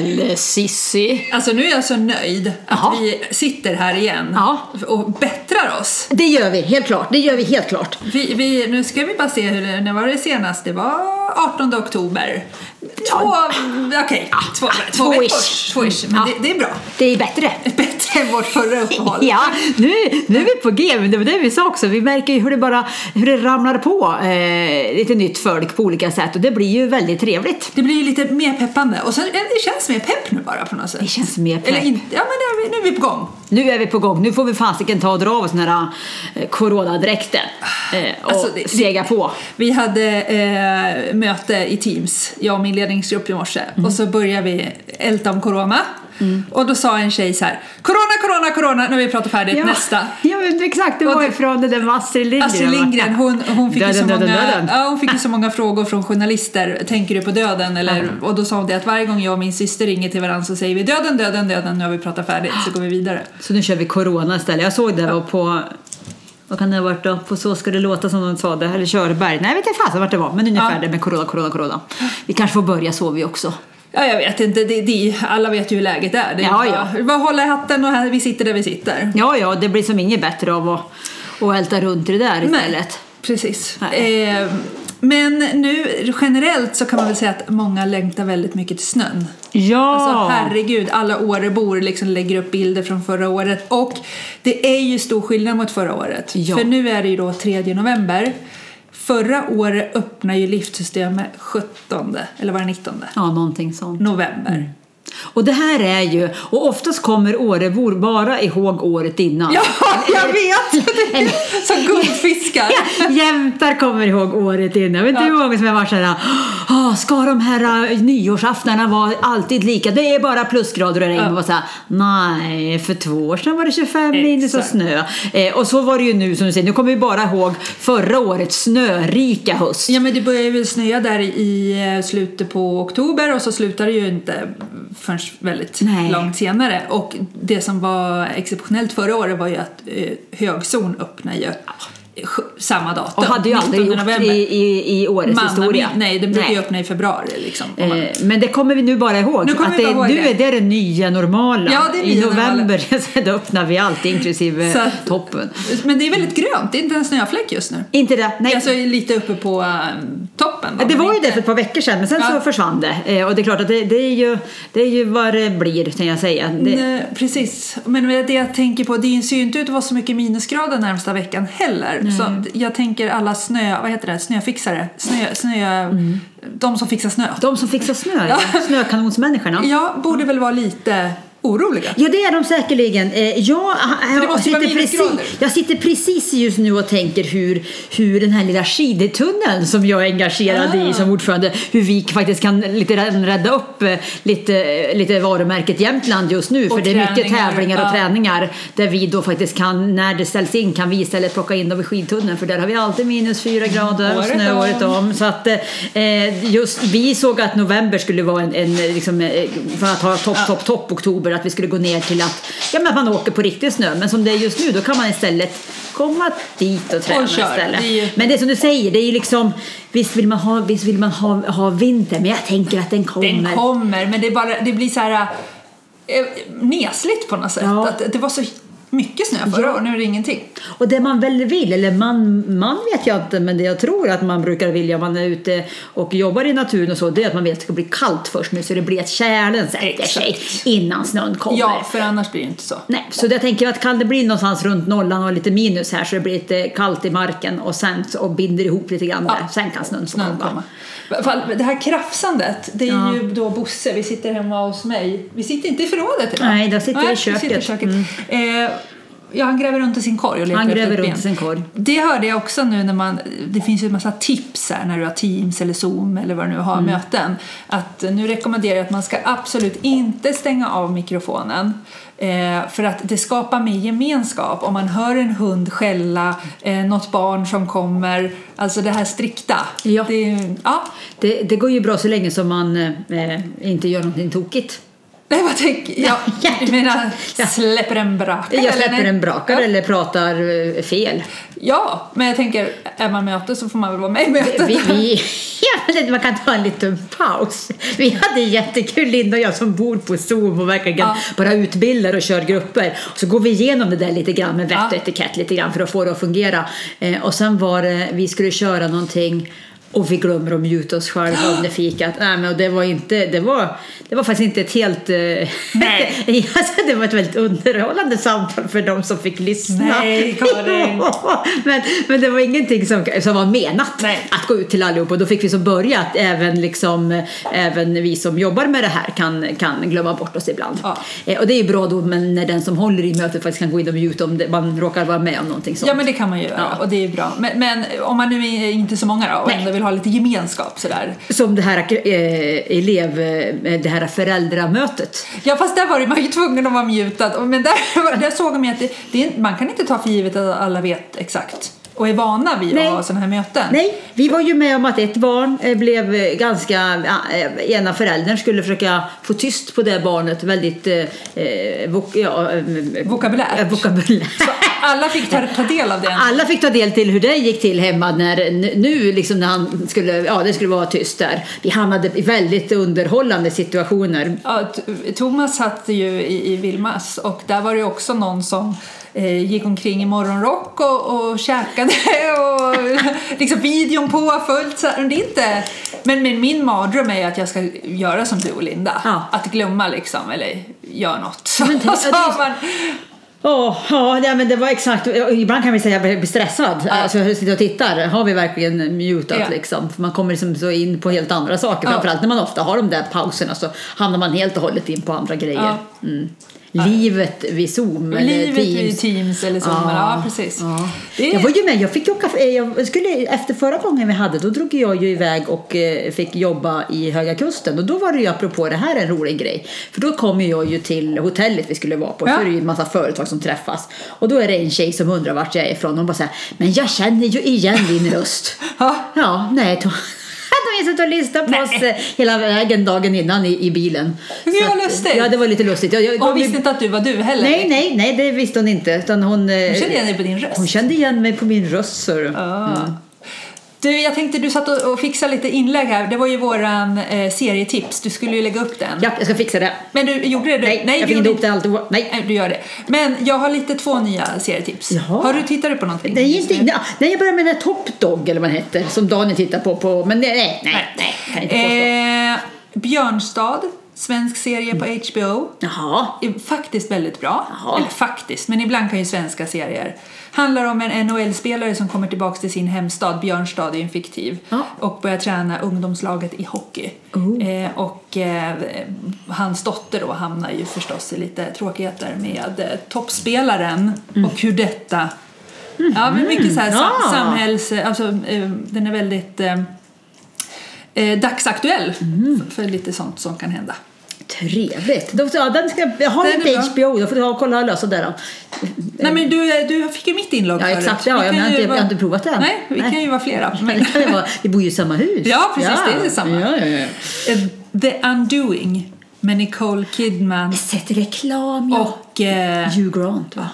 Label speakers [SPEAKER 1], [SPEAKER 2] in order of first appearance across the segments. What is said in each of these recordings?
[SPEAKER 1] Kväll Sissi.
[SPEAKER 2] Alltså nu är jag så nöjd att vi sitter här igen
[SPEAKER 1] Ja.
[SPEAKER 2] och bättrar oss.
[SPEAKER 1] Det gör vi, helt klart. Det gör vi helt klart.
[SPEAKER 2] Vi, vi, nu ska vi bara se, hur, det- när var det senast? Det var 18 oktober. Två, okej, två, två
[SPEAKER 1] två
[SPEAKER 2] veckor.
[SPEAKER 1] ish.
[SPEAKER 2] Två ish. Men
[SPEAKER 1] Ja.
[SPEAKER 2] det, det är bra.
[SPEAKER 1] Det är bättre.
[SPEAKER 2] Bättre än vårt förra uppehåll.
[SPEAKER 1] Ja, nu, nu är vi på G, det var det vi sa också. Vi märker ju hur det bara hur det ramlar på eh, lite nytt folk på olika sätt och det blir ju väldigt trevligt.
[SPEAKER 2] Det blir ju lite mer peppande och sen, ja, det känns mer pepp nu bara på något sätt.
[SPEAKER 1] Det känns mer pepp.
[SPEAKER 2] Eller ja men nu är, vi, nu är vi på gång.
[SPEAKER 1] Nu är vi på gång. Nu får vi fasiken ta och dra av oss den här eh, coronadräkten eh, och
[SPEAKER 2] Alltså, det-
[SPEAKER 1] sega på.
[SPEAKER 2] Vi hade eh, möte i Teams, jag och min ledningsgrupp i morse.
[SPEAKER 1] Mm.
[SPEAKER 2] Och så började vi älta om corona. Och då sa en tjej så här, corona, corona, corona, nu har vi pratat färdigt, nästa.
[SPEAKER 1] Ja, men exakt. Det var ju från det där med Astrid Lindgren.
[SPEAKER 2] Astrid Lindgren, hon, hon, fick ju så
[SPEAKER 1] Döden, döden,
[SPEAKER 2] många,
[SPEAKER 1] döden.
[SPEAKER 2] Ja, hon fick ju så många frågor från journalister. Tänker du på döden? Eller, Och då sa hon det att varje gång jag och min syster ringer till varandra så säger vi döden, döden, döden, nu har vi pratat färdigt, så går vi vidare.
[SPEAKER 1] Så nu kör vi corona istället. Jag såg det var på vad kan det ha varit då? På Så ska det låta som de sa det, eller Körberg. Nej, jag vet inte fasen vart det var, men ungefär
[SPEAKER 2] Ja.
[SPEAKER 1] det med corona, corona, corona. Vi kanske får börja så vi också.
[SPEAKER 2] Ja, jag vet inte, det, det, alla vet ju hur läget är. Det är
[SPEAKER 1] Ja,
[SPEAKER 2] bara,
[SPEAKER 1] ja.
[SPEAKER 2] bara hålla i hatten och här, vi sitter där vi sitter.
[SPEAKER 1] Ja, ja, det blir som inget bättre av att, att älta runt det där istället.
[SPEAKER 2] Nej, precis.
[SPEAKER 1] Nej.
[SPEAKER 2] Eh, men nu generellt så kan man väl säga att många längtar väldigt mycket till snön.
[SPEAKER 1] Ja!
[SPEAKER 2] Alltså herregud, alla Årebor liksom lägger upp bilder från förra året och det är ju stor skillnad mot förra året.
[SPEAKER 1] Ja.
[SPEAKER 2] För nu är det ju då 3 november. Förra året öppnar ju liftsystemet 17, eller var det 19
[SPEAKER 1] ja, någonting sånt.
[SPEAKER 2] november.
[SPEAKER 1] Och det här är ju, och oftast kommer Årebor bara ihåg året innan.
[SPEAKER 2] Ja, jag vet! Som guldfiskar.
[SPEAKER 1] Jämtar kommer ihåg året innan. Jag vet inte hur många som har varit såhär, "Åh, ska de här uh, nyårsaftnarna vara alltid lika? Det är bara plusgrader och regn.
[SPEAKER 2] Ja.
[SPEAKER 1] Och var såhär, nej, för två år sedan var det 25 minus och snö. Eh, och så var det ju nu som du säger, nu kommer vi bara ihåg förra årets snörika höst.
[SPEAKER 2] Ja men det börjar ju snöa där i slutet på oktober och så slutar det ju inte förrän väldigt
[SPEAKER 1] Nej.
[SPEAKER 2] långt senare. Och det som var exceptionellt förra året var ju att eh, högzon öppnar ju samma datum.
[SPEAKER 1] Och hade ju aldrig
[SPEAKER 2] 19
[SPEAKER 1] gjort
[SPEAKER 2] november.
[SPEAKER 1] i, i, i årets
[SPEAKER 2] Manna
[SPEAKER 1] historia.
[SPEAKER 2] min- Nej, det brukar ju
[SPEAKER 1] Nej.
[SPEAKER 2] öppna i februari liksom. om man-
[SPEAKER 1] Eh, Men det kommer vi nu bara ihåg.
[SPEAKER 2] Nu
[SPEAKER 1] att det,
[SPEAKER 2] ihåg
[SPEAKER 1] nu
[SPEAKER 2] det.
[SPEAKER 1] är det det nya normala.
[SPEAKER 2] Ja, det
[SPEAKER 1] I november då öppnar vi allt inklusive
[SPEAKER 2] att-
[SPEAKER 1] toppen.
[SPEAKER 2] Men det är väldigt grönt, det är inte en snöfläck just nu.
[SPEAKER 1] Inte det? Nej.
[SPEAKER 2] Alltså lite uppe på eh, toppen.
[SPEAKER 1] Ja, det var ju
[SPEAKER 2] inte-
[SPEAKER 1] det för ett par veckor sedan men sen
[SPEAKER 2] Ja.
[SPEAKER 1] så försvann det. Eh, Och det är klart att det, det, är ju, det är ju vad det blir kan jag säga. Det,
[SPEAKER 2] Nej, precis. Men det jag tänker på, det ser ju inte ut att vara så mycket minusgrader närmsta veckan heller. Så jag tänker alla snö, vad heter det, snöfixare, snö, snö, de som fixar snö.
[SPEAKER 1] de som fixar snö,
[SPEAKER 2] Ja.
[SPEAKER 1] snökanonsmänniskorna.
[SPEAKER 2] Ja, borde väl vara lite oroliga.
[SPEAKER 1] Ja, det är de säkerligen. Eh, Jag,
[SPEAKER 2] det
[SPEAKER 1] jag,
[SPEAKER 2] vara
[SPEAKER 1] sitter precis, jag sitter precis just nu och tänker hur, hur den här lilla skidtunneln som jag är engagerad
[SPEAKER 2] Ah.
[SPEAKER 1] i som ordförande, hur vi faktiskt kan lite rädda upp eh, lite, lite varumärket Jämtland just nu. För
[SPEAKER 2] Och
[SPEAKER 1] det är mycket tävlingar och
[SPEAKER 2] ja.
[SPEAKER 1] träningar där vi då faktiskt kan, när det ställs in, kan vi istället plocka in dem i skidtunneln för där har vi alltid minus fyra grader och snö året om. Så att eh, just vi såg att november skulle vara en, en liksom, eh, för att ha topp, topp, topp oktober, att vi skulle gå ner till att, ja men att man åker på riktig snö. Men som det är just nu, då kan man istället komma dit och träna
[SPEAKER 2] Och
[SPEAKER 1] istället.
[SPEAKER 2] Det ju-
[SPEAKER 1] Men det är som du säger, det är ju liksom, visst vill man ha, visst vill man ha, ha vinter, men jag tänker att den kommer.
[SPEAKER 2] Den kommer, men det, bara, det blir så här eh, nesligt på något sätt.
[SPEAKER 1] Ja.
[SPEAKER 2] Att det var så mycket snö förra
[SPEAKER 1] Ja.
[SPEAKER 2] året, nu är det ingenting.
[SPEAKER 1] Och det man väl vill, eller man, man vet jag inte, men det jag tror att man brukar vilja om man är ute och jobbar i naturen och så, det är att man vill att det ska bli kallt först nu så det blir att kärlen sätter sig innan snön kommer.
[SPEAKER 2] Ja, för annars blir det inte så.
[SPEAKER 1] Nej, så jag tänker att kan det bli någonstans runt nollan och lite minus här så det blir lite kallt i marken och sen och binder ihop lite grann
[SPEAKER 2] Ja.
[SPEAKER 1] där, sen kan snön
[SPEAKER 2] Snön
[SPEAKER 1] komma.
[SPEAKER 2] komma. Det här krafsandet, det är
[SPEAKER 1] Ja.
[SPEAKER 2] ju då Bosse, vi sitter hemma hos mig. Vi sitter inte i förrådet idag.
[SPEAKER 1] Nej, där sitter vi i
[SPEAKER 2] vi sitter i
[SPEAKER 1] köket. Mm.
[SPEAKER 2] köket. Eh, ja, han gräver runt i sin korg och letar
[SPEAKER 1] Han gräver runt i sin korg.
[SPEAKER 2] Det hörde jag också nu när man, det finns ju en massa tips här när du har Teams eller Zoom eller vad du nu har
[SPEAKER 1] Mm.
[SPEAKER 2] möten. Att nu rekommenderar jag att man ska absolut inte stänga av mikrofonen. Eh, för att det skapar mer gemenskap om man hör en hund skälla, eh, något barn som kommer, alltså det här strikta.
[SPEAKER 1] Ja.
[SPEAKER 2] Det, ja.
[SPEAKER 1] Det, det går ju bra så länge som man eh, inte gör någonting tokigt.
[SPEAKER 2] Nej, vad tänker jag?
[SPEAKER 1] Ja.
[SPEAKER 2] Du menar släpper en brakare?
[SPEAKER 1] Jag släpper en brakare eller pratar eh, fel.
[SPEAKER 2] Ja, men jag tänker, är man möte så får man väl vara med i mötet.
[SPEAKER 1] Vi, vi, Ja, man kan ta en liten paus. Vi hade jättekul, Linda och jag som bor på Zoom och verkligen
[SPEAKER 2] Ja.
[SPEAKER 1] bara utbildar och kör grupper. Så går vi igenom det där lite grann med vett och etikett lite grann för att få det att fungera. Eh, och sen var det, vi skulle köra någonting och vi glömmer att muta oss själva under fikat. Nej, men det var inte, det var, det var faktiskt inte ett helt... eh,
[SPEAKER 2] Nej.
[SPEAKER 1] alltså, det var ett väldigt underhållande samtal för de som fick lyssna.
[SPEAKER 2] Nej, Karin.
[SPEAKER 1] men, men det var ingenting som, som var menat
[SPEAKER 2] Nej.
[SPEAKER 1] att gå ut till allihopa. Och då fick vi så börja att även, liksom, även vi som jobbar med det här kan, kan glömma bort oss ibland.
[SPEAKER 2] Ja.
[SPEAKER 1] Eh, och det är ju bra då men när den som håller i mötet faktiskt kan gå in och muta om det, man råkar vara med om någonting sånt.
[SPEAKER 2] Ja men det kan man ju göra
[SPEAKER 1] Ja.
[SPEAKER 2] och det är bra. Men, men om man nu är inte så många då och
[SPEAKER 1] Nej.
[SPEAKER 2] ändå vill ha lite gemenskap sådär.
[SPEAKER 1] Som det här eh, elev, eh, det här föräldramötet.
[SPEAKER 2] Ja fast där var man ju tvungen att vara mutad. Men där, där såg man att det, det man kan inte ta för givet att alla vet exakt och är vana vid
[SPEAKER 1] Nej.
[SPEAKER 2] att ha sådana här möten.
[SPEAKER 1] Nej, vi var ju med om att ett barn eh, blev eh, ganska, ena föräldern skulle försöka få tyst på det barnet väldigt, eh, vok, ja,
[SPEAKER 2] Vokabulärt.
[SPEAKER 1] eh, vokabulär.
[SPEAKER 2] Alla fick ta, ta del av det.
[SPEAKER 1] Alla fick ta del till hur det gick till hemma när, nu liksom när han skulle, ja det skulle vara tyst där. Vi hamnade i väldigt underhållande situationer.
[SPEAKER 2] Ja, Thomas satt ju i, i Vilmas och där var det också någon som eh, gick omkring i morgonrock och, och käkade och liksom videon på fullt. Så, det inte, men, men min mardröm är att jag ska göra som du och Linda.
[SPEAKER 1] Ja.
[SPEAKER 2] Att glömma liksom, eller gör något. Så,
[SPEAKER 1] Men
[SPEAKER 2] så
[SPEAKER 1] det-
[SPEAKER 2] har man,
[SPEAKER 1] Åh, ja, ja, men det var exakt. Ibland kan vi säga att jag blir stressad. Alltså jag sitter och tittar. Har vi verkligen mutat
[SPEAKER 2] Ja.
[SPEAKER 1] liksom? För man kommer liksom så in på helt andra saker.
[SPEAKER 2] Ja.
[SPEAKER 1] Framförallt när man ofta har de där pauserna så hamnar man helt och hållet in på andra grejer.
[SPEAKER 2] Ja.
[SPEAKER 1] Mm. Livet vid Zoom eller
[SPEAKER 2] livet
[SPEAKER 1] Teams.
[SPEAKER 2] vid Teams eller så. men Ja, precis.
[SPEAKER 1] Ja.
[SPEAKER 2] Är-
[SPEAKER 1] Jag var ju med, jag fick åka, eh, jag skulle, efter förra gången vi hade, då drog jag ju iväg och eh, fick jobba i Höga Kusten och då var det ju apropå det här en rolig grej. För då kom jag ju till hotellet vi skulle vara på,
[SPEAKER 2] Ja.
[SPEAKER 1] för det är ju en massa företag som träffas. Och då är det en tjej som undrar vart jag är ifrån och hon bara säger men jag känner ju igen din röst.
[SPEAKER 2] Ja.
[SPEAKER 1] Ja, nej, då har suttit och lyssnat på
[SPEAKER 2] Nej.
[SPEAKER 1] oss eh, hela vägen dagen innan i, i bilen.
[SPEAKER 2] Det var
[SPEAKER 1] att-
[SPEAKER 2] lustigt.
[SPEAKER 1] Ja, det var lite lustigt. Jag, jag,
[SPEAKER 2] hon visste inte att du var du heller.
[SPEAKER 1] Nej, nej, nej, det visste hon inte. Utan hon, eh,
[SPEAKER 2] Hon kände igen dig på din röst.
[SPEAKER 1] hon kände igen mig på min röst.
[SPEAKER 2] Ah. Du, jag tänkte du satt och, och fixade lite inlägg här. Det var ju våran eh, serietips. Du skulle ju lägga upp den.
[SPEAKER 1] Ja, jag ska fixa det.
[SPEAKER 2] Men du gjorde det? Du,
[SPEAKER 1] Nej, jag
[SPEAKER 2] du
[SPEAKER 1] fick inte ihop det allt. Nej.
[SPEAKER 2] Nej, du gör det. Men jag har lite två nya serietips.
[SPEAKER 1] Jaha.
[SPEAKER 2] Har du tittat på någonting?
[SPEAKER 1] Nej, inte, nej, jag började med den här Top Dog eller vad den heter som Daniel tittar på. på men nej, nej, nej, nej jag påstå.
[SPEAKER 2] Eh, Björnstad, svensk serie på HBO.
[SPEAKER 1] Jaha.
[SPEAKER 2] Är faktiskt väldigt bra.
[SPEAKER 1] Jaha.
[SPEAKER 2] Eller faktiskt, men ibland kan ju svenska serier. Handlar om en NHL-spelare som kommer tillbaka till sin hemstad, Björnstad är ju en fiktiv,
[SPEAKER 1] Ja.
[SPEAKER 2] och börjar träna ungdomslaget i hockey.
[SPEAKER 1] Oh.
[SPEAKER 2] Eh, och eh, hans dotter då hamnar ju förstås i lite tråkigheter med eh, toppspelaren och hur detta Ja, men mycket så här sam-
[SPEAKER 1] Ja.
[SPEAKER 2] samhälls... Alltså, eh, den är väldigt eh, eh, dagsaktuell för, för lite sånt som kan hända.
[SPEAKER 1] Trevligt. Då, ja, den ska, jag har
[SPEAKER 2] Den
[SPEAKER 1] inte. HBO, då får du kolla och lösa det då.
[SPEAKER 2] Nej men du, du fick ju mitt inlogg
[SPEAKER 1] Ja,
[SPEAKER 2] förut.
[SPEAKER 1] exakt. Ja, jag, har inte, jag
[SPEAKER 2] vara-
[SPEAKER 1] har inte provat det än.
[SPEAKER 2] Nej, vi kan ju vara flera. Men,
[SPEAKER 1] Vi bor ju i samma hus.
[SPEAKER 2] Ja, precis, det är samma.
[SPEAKER 1] Ja, ja, ja.
[SPEAKER 2] Eh, The Undoing med Nicole Kidman
[SPEAKER 1] Sett reklam, ja.
[SPEAKER 2] och eh,
[SPEAKER 1] Hugh Grant, va?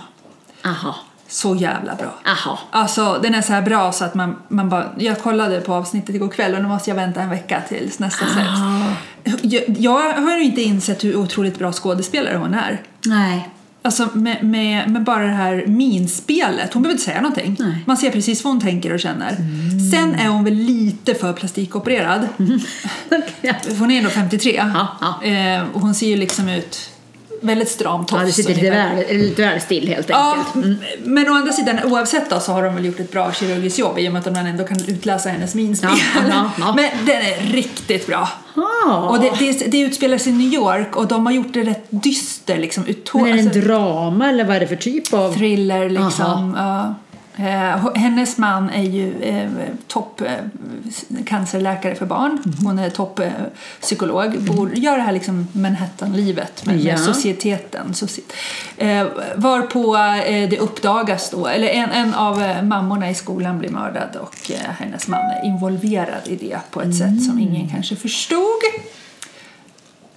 [SPEAKER 1] Aha.
[SPEAKER 2] Så jävla bra.
[SPEAKER 1] Aha.
[SPEAKER 2] Alltså den är så här bra så att man, man bara, jag kollade på avsnittet igår kväll och nu måste jag vänta en vecka tills nästa
[SPEAKER 1] Ah.
[SPEAKER 2] släpps. Jag, jag har ju inte insett hur otroligt bra skådespelare hon är.
[SPEAKER 1] Nej.
[SPEAKER 2] Alltså med, med, med bara det här minspelet, hon behöver inte säga någonting.
[SPEAKER 1] Nej.
[SPEAKER 2] Man ser precis vad hon tänker och känner. Sen är hon väl lite för plastikopererad.
[SPEAKER 1] ja.
[SPEAKER 2] För Hon är ändå 53.
[SPEAKER 1] Ja, ja.
[SPEAKER 2] Eh, och hon ser ju liksom ut väldigt stram tofs.
[SPEAKER 1] Ja, det sitter lite väl, lite väl still helt
[SPEAKER 2] Ja,
[SPEAKER 1] enkelt.
[SPEAKER 2] m- men å andra sidan, oavsett då, så har de väl gjort ett bra kirurgiskt jobb i och med att man ändå kan utläsa hennes minspel.
[SPEAKER 1] Ja, ja, ja.
[SPEAKER 2] Men den är riktigt bra.
[SPEAKER 1] Ah.
[SPEAKER 2] Och det, det, det utspelar sig i New York och de har gjort det rätt dyster, liksom, utå-
[SPEAKER 1] Men är det en
[SPEAKER 2] alltså,
[SPEAKER 1] drama eller vad är det för typ av...
[SPEAKER 2] thriller liksom. Ja. Eh, hennes man är ju eh, topp eh, för barn.
[SPEAKER 1] Mhm.
[SPEAKER 2] Hon är topp eh, psykolog. Bor, gör det här liksom Manhattan-livet med,
[SPEAKER 1] Ja.
[SPEAKER 2] med societeten. Soci eh, varpå eh, det uppdagas då, eller en, en av eh, mammorna i skolan blir mördad och hennes man är involverad i det på ett sätt som
[SPEAKER 1] Mm.
[SPEAKER 2] ingen kanske förstod.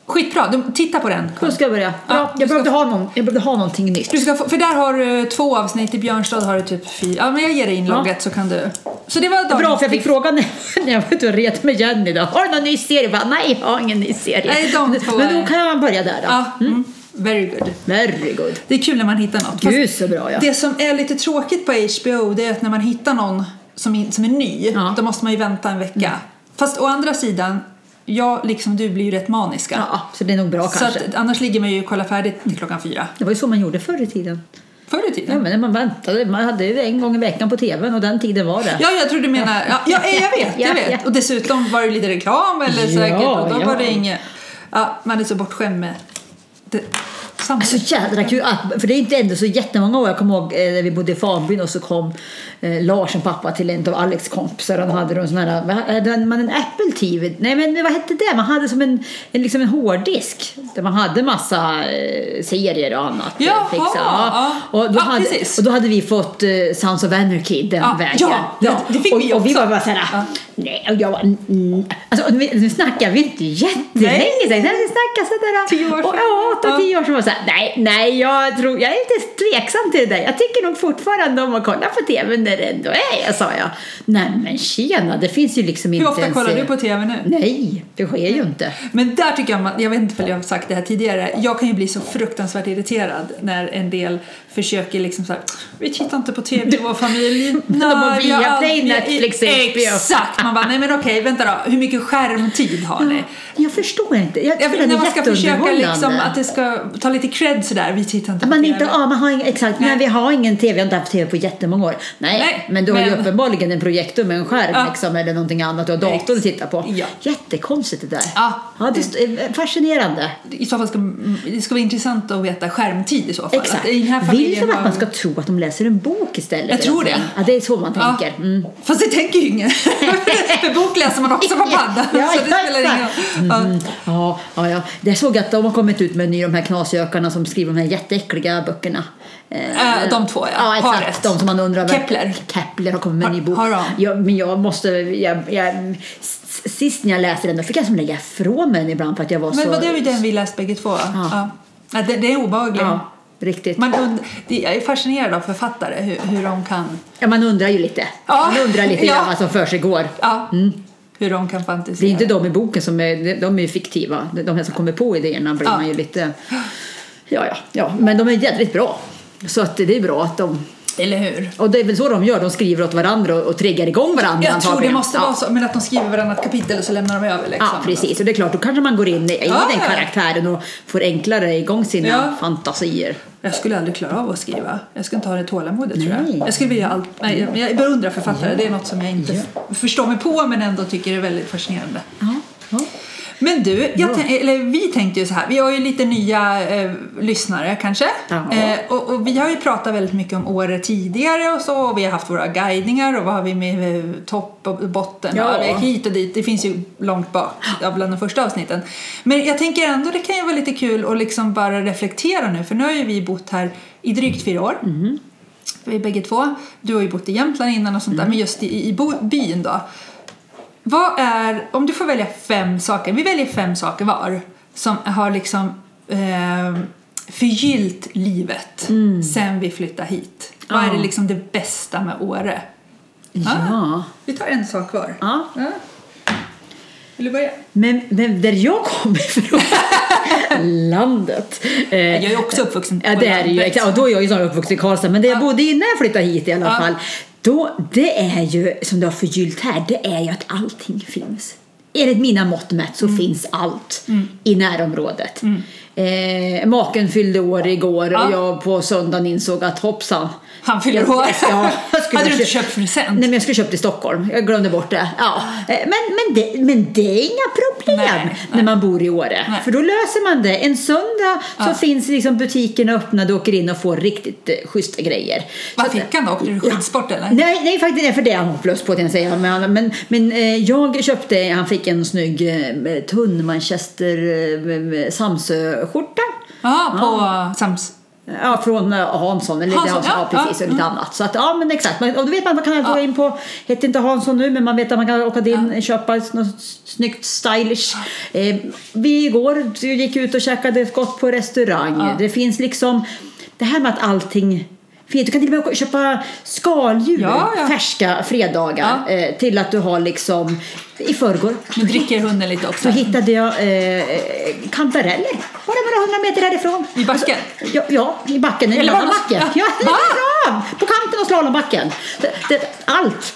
[SPEAKER 2] Skitbra. Du, titta på den.
[SPEAKER 1] Då ska jag börja.
[SPEAKER 2] Ja,
[SPEAKER 1] Bra.
[SPEAKER 2] du
[SPEAKER 1] jag,
[SPEAKER 2] ska
[SPEAKER 1] behövde ha någon, jag behövde ha någonting nytt.
[SPEAKER 2] Du ska få, för där har du två avsnitt, i Björnstad har du typ fyra. Ja, men jag ger dig inlogget så kan du. Så det var
[SPEAKER 1] Bra, för jag fick frågan när jag var ute och ret med Jenny då. Har du någon ny serie? Jag Bara, Nej, jag har ingen ny serie.
[SPEAKER 2] Nej, de två
[SPEAKER 1] Men
[SPEAKER 2] är-
[SPEAKER 1] då kan man börja där då.
[SPEAKER 2] Ja, mm. very good.
[SPEAKER 1] Very good.
[SPEAKER 2] Det är kul när man hittar något.
[SPEAKER 1] Gud så bra ja.
[SPEAKER 2] Det som är lite tråkigt på HBO det är att när man hittar någon som, in, som är ny,
[SPEAKER 1] Ja. Mm.
[SPEAKER 2] då måste man ju vänta en vecka. Fast å andra sidan, jag liksom du blir ju rätt maniska.
[SPEAKER 1] Ja, så det är nog bra
[SPEAKER 2] så
[SPEAKER 1] kanske.
[SPEAKER 2] att, annars ligger man ju och kollar färdigt till klockan fyra.
[SPEAKER 1] Det var ju så man gjorde förr i tiden.
[SPEAKER 2] Förr i
[SPEAKER 1] Ja,
[SPEAKER 2] tiden.
[SPEAKER 1] men när man väntade, man hade ju en gång i veckan på tvn och den tiden var det.
[SPEAKER 2] Ja, jag tror du menar... Ja, ja, jag vet,
[SPEAKER 1] Ja,
[SPEAKER 2] jag vet.
[SPEAKER 1] ja.
[SPEAKER 2] Och dessutom var det lite reklam eller
[SPEAKER 1] Ja,
[SPEAKER 2] säkert och då
[SPEAKER 1] ja.
[SPEAKER 2] var det inget... Ja, man är så bortskämd med det. Samma.
[SPEAKER 1] Så jädra kul, att, för det är inte ändå så jättemånga år. Jag kommer ihåg eh, när vi bodde i Fanbyn och så kom eh, Lars, en pappa till en av Alex kompisar. Han hade en sån här, hade man en Apple TV? Nej men vad hette det? Man hade som en, en, liksom en hårddisk där man hade massa eh, serier och annat.
[SPEAKER 2] Jaha, ja.
[SPEAKER 1] Och, då
[SPEAKER 2] Ja,
[SPEAKER 1] hade,
[SPEAKER 2] precis.
[SPEAKER 1] och då hade vi fått eh, Sounds of Anarchy den
[SPEAKER 2] Ja,
[SPEAKER 1] vägen.
[SPEAKER 2] ja, det- det fick
[SPEAKER 1] och,
[SPEAKER 2] vi
[SPEAKER 1] och vi
[SPEAKER 2] också.
[SPEAKER 1] var bara såhär,
[SPEAKER 2] Ja.
[SPEAKER 1] nej, och jag var, mm, alltså, nu, snackar vi inte jättelänge sedan. Vi snackade sådär.
[SPEAKER 2] Tio år
[SPEAKER 1] och,
[SPEAKER 2] sedan.
[SPEAKER 1] Ja, åtta,
[SPEAKER 2] Ja.
[SPEAKER 1] tio år sedan så här, nej, nej, jag, tror, jag är lite tveksam till det där. Jag tycker nog fortfarande om att kolla på tv när det ändå är jag, sa jag. Nej men tjena, det finns ju liksom
[SPEAKER 2] Hur
[SPEAKER 1] inte
[SPEAKER 2] ofta
[SPEAKER 1] ens...
[SPEAKER 2] kollar du på TV nu?
[SPEAKER 1] Nej, det sker ju inte.
[SPEAKER 2] Men där tycker jag, jag vet inte om jag har sagt det här tidigare, jag kan ju bli så fruktansvärt irriterad när en del försöker liksom så här, vi tittar inte på TV i vår familj.
[SPEAKER 1] Har
[SPEAKER 2] vi har aldrig-
[SPEAKER 1] Netflix.
[SPEAKER 2] Exakt! Man bara, nej men okej, vänta då, hur mycket skärmtid har ni?
[SPEAKER 1] Jag förstår inte. Jag
[SPEAKER 2] Jag när man ska försöka liksom att det ska ta lite cred sådär, vi tittar inte på
[SPEAKER 1] Man
[SPEAKER 2] TV.
[SPEAKER 1] inte, ja, man har ingen, exakt,
[SPEAKER 2] Nej.
[SPEAKER 1] men vi har ingen tv, jag har inte haft tv på jättemånga år. Nej,
[SPEAKER 2] Nej,
[SPEAKER 1] men du har ju
[SPEAKER 2] men-
[SPEAKER 1] uppenbarligen en projektor med en skärm
[SPEAKER 2] Ja.
[SPEAKER 1] liksom, eller någonting annat du har datorn att titta på.
[SPEAKER 2] Ja.
[SPEAKER 1] Jättekonstigt det där.
[SPEAKER 2] Ja.
[SPEAKER 1] ja det är fascinerande.
[SPEAKER 2] I så fall ska det ska vara intressant att veta skärmtid i så fall.
[SPEAKER 1] Exakt.
[SPEAKER 2] Att i den här
[SPEAKER 1] Vill som att man ska tro att de läser en bok istället?
[SPEAKER 2] Jag tror det.
[SPEAKER 1] Ja, det är så man
[SPEAKER 2] Ja.
[SPEAKER 1] tänker. Mm.
[SPEAKER 2] Fast det tänker ju ingen. För bok läser man också på padda.
[SPEAKER 1] Ja,
[SPEAKER 2] så det spelar ingen roll. Ja.
[SPEAKER 1] Mm. Ja, ja, ja. Jag såg att de har kommit ut med en ny, de här knasjökarna som skriver de här jätteäckliga böckerna.
[SPEAKER 2] Äh, de två, ja.
[SPEAKER 1] Ja, exakt.
[SPEAKER 2] Paret.
[SPEAKER 1] De som man undrar.
[SPEAKER 2] Kepler.
[SPEAKER 1] Kepler har kommit med en ny
[SPEAKER 2] Har-
[SPEAKER 1] bok.
[SPEAKER 2] har de?
[SPEAKER 1] Ja, men jag måste, jag, jag, sist när jag läste den då fick jag som lägga ifrån mig den ibland för att jag var
[SPEAKER 2] Men
[SPEAKER 1] så...
[SPEAKER 2] vad det är ju den vi läst bägge två. Ja. Ja, det, det är obehagligt.
[SPEAKER 1] Ja, riktigt.
[SPEAKER 2] Man und- det- jag är fascinerad av författare, hur, hur de kan,
[SPEAKER 1] Ja, man undrar ju lite.
[SPEAKER 2] Ja,
[SPEAKER 1] Man undrar lite
[SPEAKER 2] ja.
[SPEAKER 1] vad som för sig går.
[SPEAKER 2] ja, hur de kan fantisera.
[SPEAKER 1] Det är inte de i boken som är, de är ju fiktiva. De här som kommer på idéerna blir
[SPEAKER 2] Ja.
[SPEAKER 1] man ju lite... Ja, ja, ja. Men de är jädrigt bra. Så att det är bra att de...
[SPEAKER 2] Eller hur?
[SPEAKER 1] Och det är väl så de gör, de skriver åt varandra och, och triggar igång varandra
[SPEAKER 2] Jag tror det måste
[SPEAKER 1] ja.
[SPEAKER 2] vara så, men att de skriver varannat kapitel och så lämnar de över liksom.
[SPEAKER 1] Ja, precis. Och det är klart, då kanske man går in i, i
[SPEAKER 2] Ja,
[SPEAKER 1] den karaktären och får enklare igång sina
[SPEAKER 2] Ja.
[SPEAKER 1] fantasier.
[SPEAKER 2] Jag skulle aldrig klara av att skriva. Jag skulle inte ha det tålamodet tror jag. Jag skulle vilja allt. Nej, jag- beundrar författare. Det är något som jag inte förstår mig på men ändå tycker är väldigt fascinerande.
[SPEAKER 1] Ja.
[SPEAKER 2] Men du, jag tän- eller vi tänkte ju så här, vi har ju lite nya eh, lyssnare kanske. Eh, och, och vi har ju pratat väldigt mycket om året tidigare och så, och vi har haft våra guidningar och vad har vi med eh, topp och botten
[SPEAKER 1] Ja.
[SPEAKER 2] och hit och dit. Det finns ju långt bak bland de första avsnitten. Men jag tänker ändå det kan ju vara lite kul att liksom bara reflektera nu, för nu har ju vi bott här i drygt fyra år. Vi är bägge två. Du har ju bott i Jämtland innan och sånt där, men just i, i byn då. Vad är, om du får välja fem saker, vi väljer fem saker var, som har liksom eh, förgyllt livet sen vi flyttade hit. Vad är
[SPEAKER 1] Ja.
[SPEAKER 2] det liksom det bästa med Åre?
[SPEAKER 1] ja.
[SPEAKER 2] Vi tar en sak var.
[SPEAKER 1] ja.
[SPEAKER 2] Vill du börja?
[SPEAKER 1] Men, men där jag kommer ifrån, landet. Eh,
[SPEAKER 2] Jag är också uppvuxen
[SPEAKER 1] Ja,
[SPEAKER 2] på
[SPEAKER 1] det är det ju.
[SPEAKER 2] landet.
[SPEAKER 1] Exakt. Och då är jag ju snarare uppvuxen i Karlstad. Men det jag bodde innan jag flyttade hit i alla
[SPEAKER 2] Ja.
[SPEAKER 1] fall. Då, det är ju, som du har förgyllt här, det är ju att allting finns. Enligt mina mått mätt så finns allt i närområdet. Eh, maken fyllde år igår
[SPEAKER 2] Ja.
[SPEAKER 1] och jag på söndagen insåg att hoppsan.
[SPEAKER 2] Han fyller
[SPEAKER 1] Jag-
[SPEAKER 2] år.
[SPEAKER 1] Ja, jag skulle
[SPEAKER 2] Hade du inte köpt present?
[SPEAKER 1] Nej, men jag skulle köpt i Stockholm. Jag glömde bort det. Ja. Eh, Men, men, det, men det är inga problem
[SPEAKER 2] Nej,
[SPEAKER 1] när
[SPEAKER 2] nej.
[SPEAKER 1] man bor i Åre.
[SPEAKER 2] Nej.
[SPEAKER 1] För då löser man det. En söndag så
[SPEAKER 2] Ja.
[SPEAKER 1] finns liksom butikerna öppna. Du åker in och får riktigt eh, schyssta grejer.
[SPEAKER 2] Vad
[SPEAKER 1] Så
[SPEAKER 2] fick han då? Åkte du skidsport eller?
[SPEAKER 1] Nej, nej faktiskt inte för det är han hopplös på jag säga. Men, men, men eh, jag köpte, han fick en snygg eh, tunn Manchester eh, Samsö-skjorta.
[SPEAKER 2] Ja, på Sams...
[SPEAKER 1] Ja, från eh, Hansson. Eller
[SPEAKER 2] Hansson,
[SPEAKER 1] Hansson, ja,
[SPEAKER 2] ja,
[SPEAKER 1] precis,
[SPEAKER 2] ja,
[SPEAKER 1] och lite
[SPEAKER 2] mm.
[SPEAKER 1] annat. Så att, ja, men exakt. Men- Och då vet man man kan gå
[SPEAKER 2] Ja.
[SPEAKER 1] in på, heter inte Hansson nu, men man vet att man kan åka in och köpa något snyggt stylish. Eh, vi igår gick ut och käkade gott på restaurang. Det finns liksom, det här med att allting finns. Du kan till och med köpa skaldjur
[SPEAKER 2] Ja, ja.
[SPEAKER 1] färska fredagar
[SPEAKER 2] Ja.
[SPEAKER 1] eh, till att du har liksom i förrgår.
[SPEAKER 2] Nu dricker hunden lite
[SPEAKER 1] Så
[SPEAKER 2] också.
[SPEAKER 1] hittade jag eh, kantareller, bara några hundra meter härifrån.
[SPEAKER 2] I backen?
[SPEAKER 1] Ja, ja i backen.
[SPEAKER 2] Eller var
[SPEAKER 1] backen. Ja,
[SPEAKER 2] Ja.
[SPEAKER 1] Ja. På kanten av slalombacken. Det, det, allt,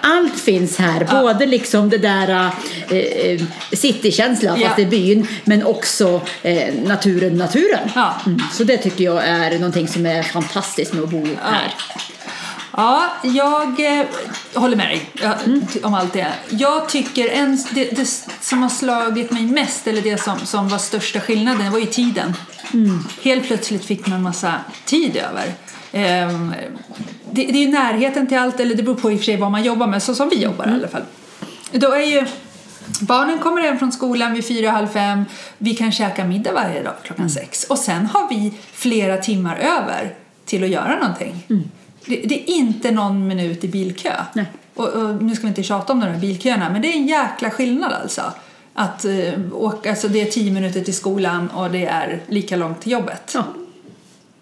[SPEAKER 1] allt finns här.
[SPEAKER 2] Ja.
[SPEAKER 1] Både liksom det där eh, eh, citykänsla
[SPEAKER 2] Ja.
[SPEAKER 1] fast i byn. Men också eh, naturen, naturen.
[SPEAKER 2] Ja.
[SPEAKER 1] Mm. Så det tycker jag är någonting som är fantastiskt med att bo här.
[SPEAKER 2] Ja, jag eh, håller med dig ja, ty- om allt det. Jag tycker en, det, det som har slagit mig mest, eller det som, som var största skillnaden, var ju tiden. Helt plötsligt fick man massa tid över. Ehm, det, det är ju närheten till allt, eller det beror på i och för sig vad man jobbar med, så som vi jobbar i alla fall. Då är ju Barnen kommer hem från skolan vid fyra, halv fem. Vi kan käka middag varje dag klockan sex. Och sen har vi flera timmar över till att göra någonting. Det, det är inte någon minut i bilkö. Och, och nu ska vi inte tjata om de här bilköerna, men det är en jäkla skillnad alltså. Att eh, åka, alltså det är tio minuter till skolan och det är lika långt till jobbet.
[SPEAKER 1] Ja.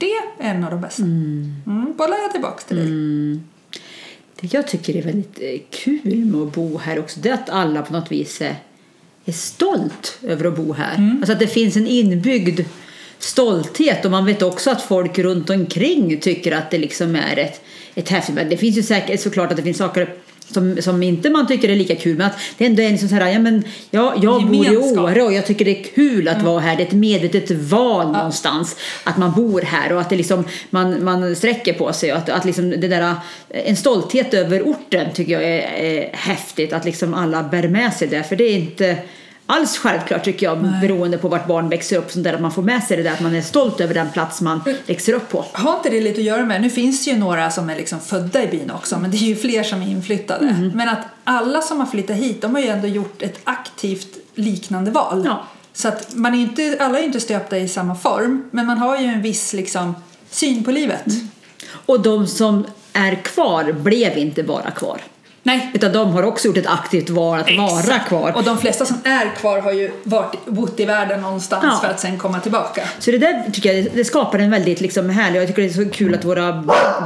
[SPEAKER 2] Det är en av de bästa. Mm. bollar jag tillbaka till dig.
[SPEAKER 1] Det jag tycker är väldigt eh, kul med att bo här också det är att alla på något vis är, är stolt över att bo här.
[SPEAKER 2] Mm.
[SPEAKER 1] Alltså att det finns en inbyggd stolthet och man vet också att folk runt omkring tycker att det liksom är ett, ett häftigt. Men det finns ju säkert såklart att det finns saker som, som inte man tycker är lika kul men att det ändå är liksom så här, ja men ja, jag bor i
[SPEAKER 2] Gemenskap.
[SPEAKER 1] Åre och jag tycker det är kul att vara här. Det är ett medvetet val någonstans att man bor här och att det liksom, man, man sträcker på sig och att, att liksom det där, en stolthet över orten tycker jag är, är häftigt att liksom alla bär med sig det för det är inte alls självklart tycker jag beroende på vart barn växer upp sånt där, att man får med sig det där att man är stolt över den plats man växer upp på.
[SPEAKER 2] Har inte det lite att göra med, nu finns det ju några som är liksom födda i byn också, men det är ju fler som är inflyttade.
[SPEAKER 1] Mm.
[SPEAKER 2] Men att alla som har flyttat hit, de har ju ändå gjort ett aktivt liknande val.
[SPEAKER 1] Ja.
[SPEAKER 2] Så att man är inte, alla är inte stöpta i samma form, men man har ju en viss liksom syn på livet.
[SPEAKER 1] Mm. Och de som är kvar blev inte bara kvar.
[SPEAKER 2] Nej.
[SPEAKER 1] Utan de har också gjort ett aktivt val att vara
[SPEAKER 2] Exakt.
[SPEAKER 1] kvar.
[SPEAKER 2] Och de flesta som är kvar har ju varit, bott i världen någonstans
[SPEAKER 1] Ja.
[SPEAKER 2] för att sen komma tillbaka.
[SPEAKER 1] Så det där tycker jag det skapar en väldigt liksom härlig, jag tycker det är så kul att våra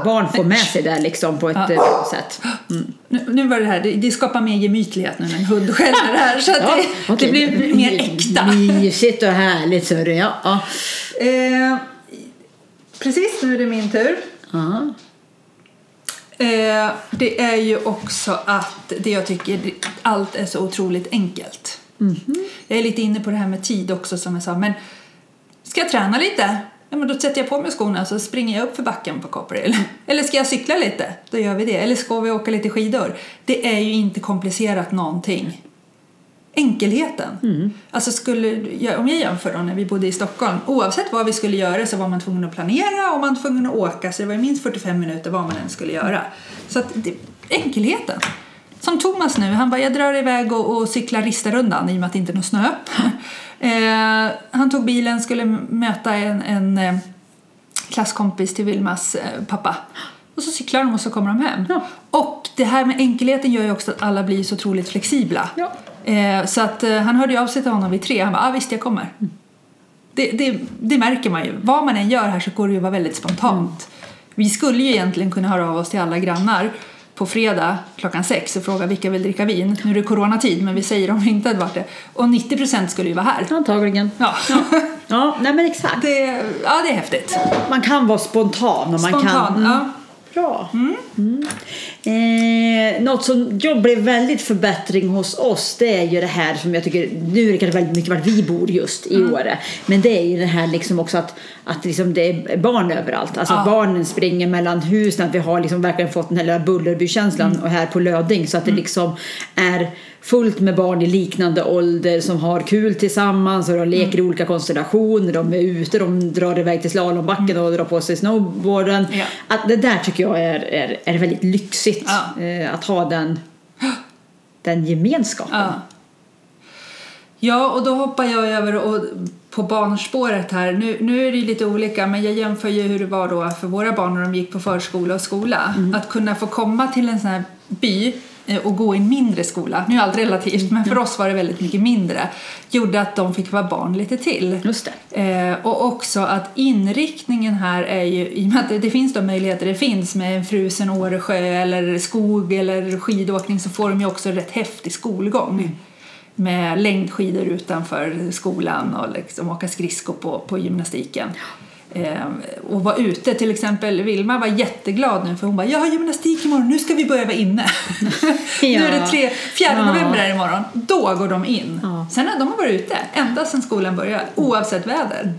[SPEAKER 1] barn får med sig det liksom på ett
[SPEAKER 2] Ja.
[SPEAKER 1] eh, bra sätt. Mm.
[SPEAKER 2] Nu, nu var det här, det, det skapar mer gemytlighet nu när en hund skäller här så att det,
[SPEAKER 1] okej.
[SPEAKER 2] det blir mer äkta.
[SPEAKER 1] Mysigt och härligt du. Ja. Ja.
[SPEAKER 2] Eh, precis, nu är det min tur.
[SPEAKER 1] Ja.
[SPEAKER 2] Eh, det är ju också att det jag tycker, allt är så otroligt enkelt. Jag är lite inne på det här med tid också som jag sa, men ska jag träna lite? Ja, men då sätter jag på mig skorna så springer jag upp för backen på Copperhill. Eller ska jag cykla lite? Då gör vi det. Eller ska vi åka lite skidor? Det är ju inte komplicerat någonting. Enkelheten. Alltså skulle, om jag jämför då när vi bodde i Stockholm, oavsett vad vi skulle göra så var man tvungen att planera och man var tvungen att åka så det var minst 45 minuter vad man än skulle göra. Så att det, enkelheten. Som Thomas nu, han bara jag drar iväg och, och cyklar Ristarundan i och med att det inte är någon snö. eh, han tog bilen, skulle möta en, en eh, klasskompis till Vilmas eh, pappa. Och så cyklar de och så kommer de hem.
[SPEAKER 1] Ja.
[SPEAKER 2] Och det här med enkelheten gör ju också att alla blir så otroligt flexibla.
[SPEAKER 1] Ja.
[SPEAKER 2] Eh, så att eh, han hörde ju av sig till honom vid tre. Han bara, ah, visst jag kommer. Det, det, det märker man ju. Vad man än gör här så går det ju att vara väldigt spontant. Vi skulle ju egentligen kunna höra av oss till alla grannar på fredag klockan sex och fråga vilka vill dricka vin. Nu är det coronatid men vi säger om vi inte hade varit det. Och 90% skulle ju vara här.
[SPEAKER 1] Antagligen.
[SPEAKER 2] Ja.
[SPEAKER 1] Ja, nej men exakt.
[SPEAKER 2] Det, ja, det är häftigt.
[SPEAKER 1] Man kan vara spontan och man
[SPEAKER 2] Spontan,
[SPEAKER 1] kan...
[SPEAKER 2] ja.
[SPEAKER 1] Bra. Mm. Eh, något som jag blev väldigt förbättring hos oss det är ju det här som jag tycker, nu är det kanske väldigt mycket vart vi bor just i
[SPEAKER 2] Mm.
[SPEAKER 1] Åre, men det är ju det här liksom också att, att liksom det är barn överallt. Alltså
[SPEAKER 2] Ja.
[SPEAKER 1] barnen springer mellan husen, att vi har liksom verkligen fått den här lilla Bullerbykänslan
[SPEAKER 2] Mm.
[SPEAKER 1] och här på Löding så att det liksom är fullt med barn i liknande ålder som har kul tillsammans och de leker i
[SPEAKER 2] Mm.
[SPEAKER 1] olika konstellationer, de är ute, de drar iväg till slalombacken och drar på sig snowboarden.
[SPEAKER 2] Mm. Ja.
[SPEAKER 1] Att det där tycker jag är, är, är väldigt lyxigt,
[SPEAKER 2] Ja.
[SPEAKER 1] eh, att ha den, den gemenskapen.
[SPEAKER 2] Ja. Ja, och då hoppar jag över och på barnspåret här. Nu, nu är det lite olika men jag jämför ju hur det var då för våra barn när de gick på förskola och skola. Att kunna få komma till en sån här by och gå i en mindre skola, nu är allt relativt men för oss var det väldigt mycket mindre, gjorde att de fick vara barn lite till.
[SPEAKER 1] Just.
[SPEAKER 2] Eh, och också att inriktningen här är ju, i och med att det, finns de möjligheter det finns med en frusen Åresjö eller skog eller skidåkning så får de ju också rätt häftig skolgång. Med längdskidor utanför skolan och liksom åka skridskor på, på gymnastiken. Eh, och vara ute, till exempel Vilma var jätteglad nu för hon bara “jag har gymnastik imorgon, nu ska vi börja vara inne”. nu är det tre, 4
[SPEAKER 1] Ja.
[SPEAKER 2] november här imorgon, då går de in.
[SPEAKER 1] Ja.
[SPEAKER 2] Sen har de varit ute ända sedan skolan började, oavsett väder.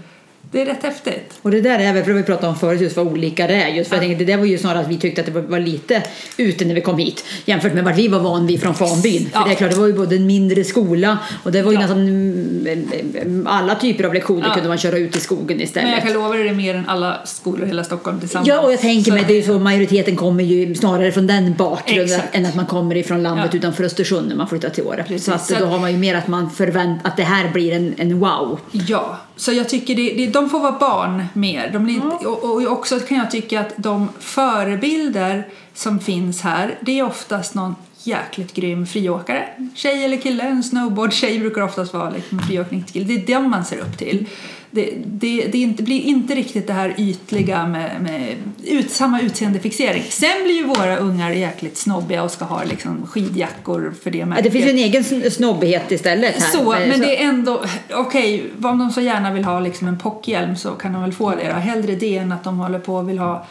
[SPEAKER 2] Det är rätt häftigt.
[SPEAKER 1] Och det där är väl, för det vi pratade om förut, just vad olika det är. Just för jag tänkte, det där var ju snarare att vi tyckte att det var, lite ute när vi kom hit jämfört med vad vi var van vid från Fanbyn.
[SPEAKER 2] Ja.
[SPEAKER 1] För det är klart, det var ju både en mindre skola och det var ju
[SPEAKER 2] Ja.
[SPEAKER 1] nästan mm, mm, alla typer av lektioner
[SPEAKER 2] Ja.
[SPEAKER 1] kunde man köra ut i skogen istället.
[SPEAKER 2] Men jag kan lova dig det är mer än alla skolor i hela Stockholm tillsammans.
[SPEAKER 1] Ja, och jag tänker mig, det är ju så, majoriteten kommer ju snarare från den bakgrunden än att man kommer ifrån landet
[SPEAKER 2] Ja.
[SPEAKER 1] utanför Östersund när man flyttar till Åre. Så att
[SPEAKER 2] Så
[SPEAKER 1] då har man ju mer att man förväntar att det här blir en, en wow.
[SPEAKER 2] Ja, så jag tycker det, det, de får vara barn mer. De blir inte, och, och också kan jag tycka att de förebilder som finns här, det är oftast någon jäkligt grym friåkare. Tjej eller kille, en snowboard-tjej brukar oftast vara liksom en friåkningskille. Det är dem man ser upp till. Det, det, det inte, blir inte riktigt det här ytliga med, med ut, samma utseendefixering. Sen blir ju våra ungar jäkligt snobbiga och ska ha liksom skidjackor för det
[SPEAKER 1] Ja,
[SPEAKER 2] märket.
[SPEAKER 1] Det finns ju en egen sn- snobbighet istället här.
[SPEAKER 2] Så, men det är ändå, okej, om de så gärna vill ha liksom en pockhjälm så kan de väl få det då. Hellre det än att de håller på och vill ha,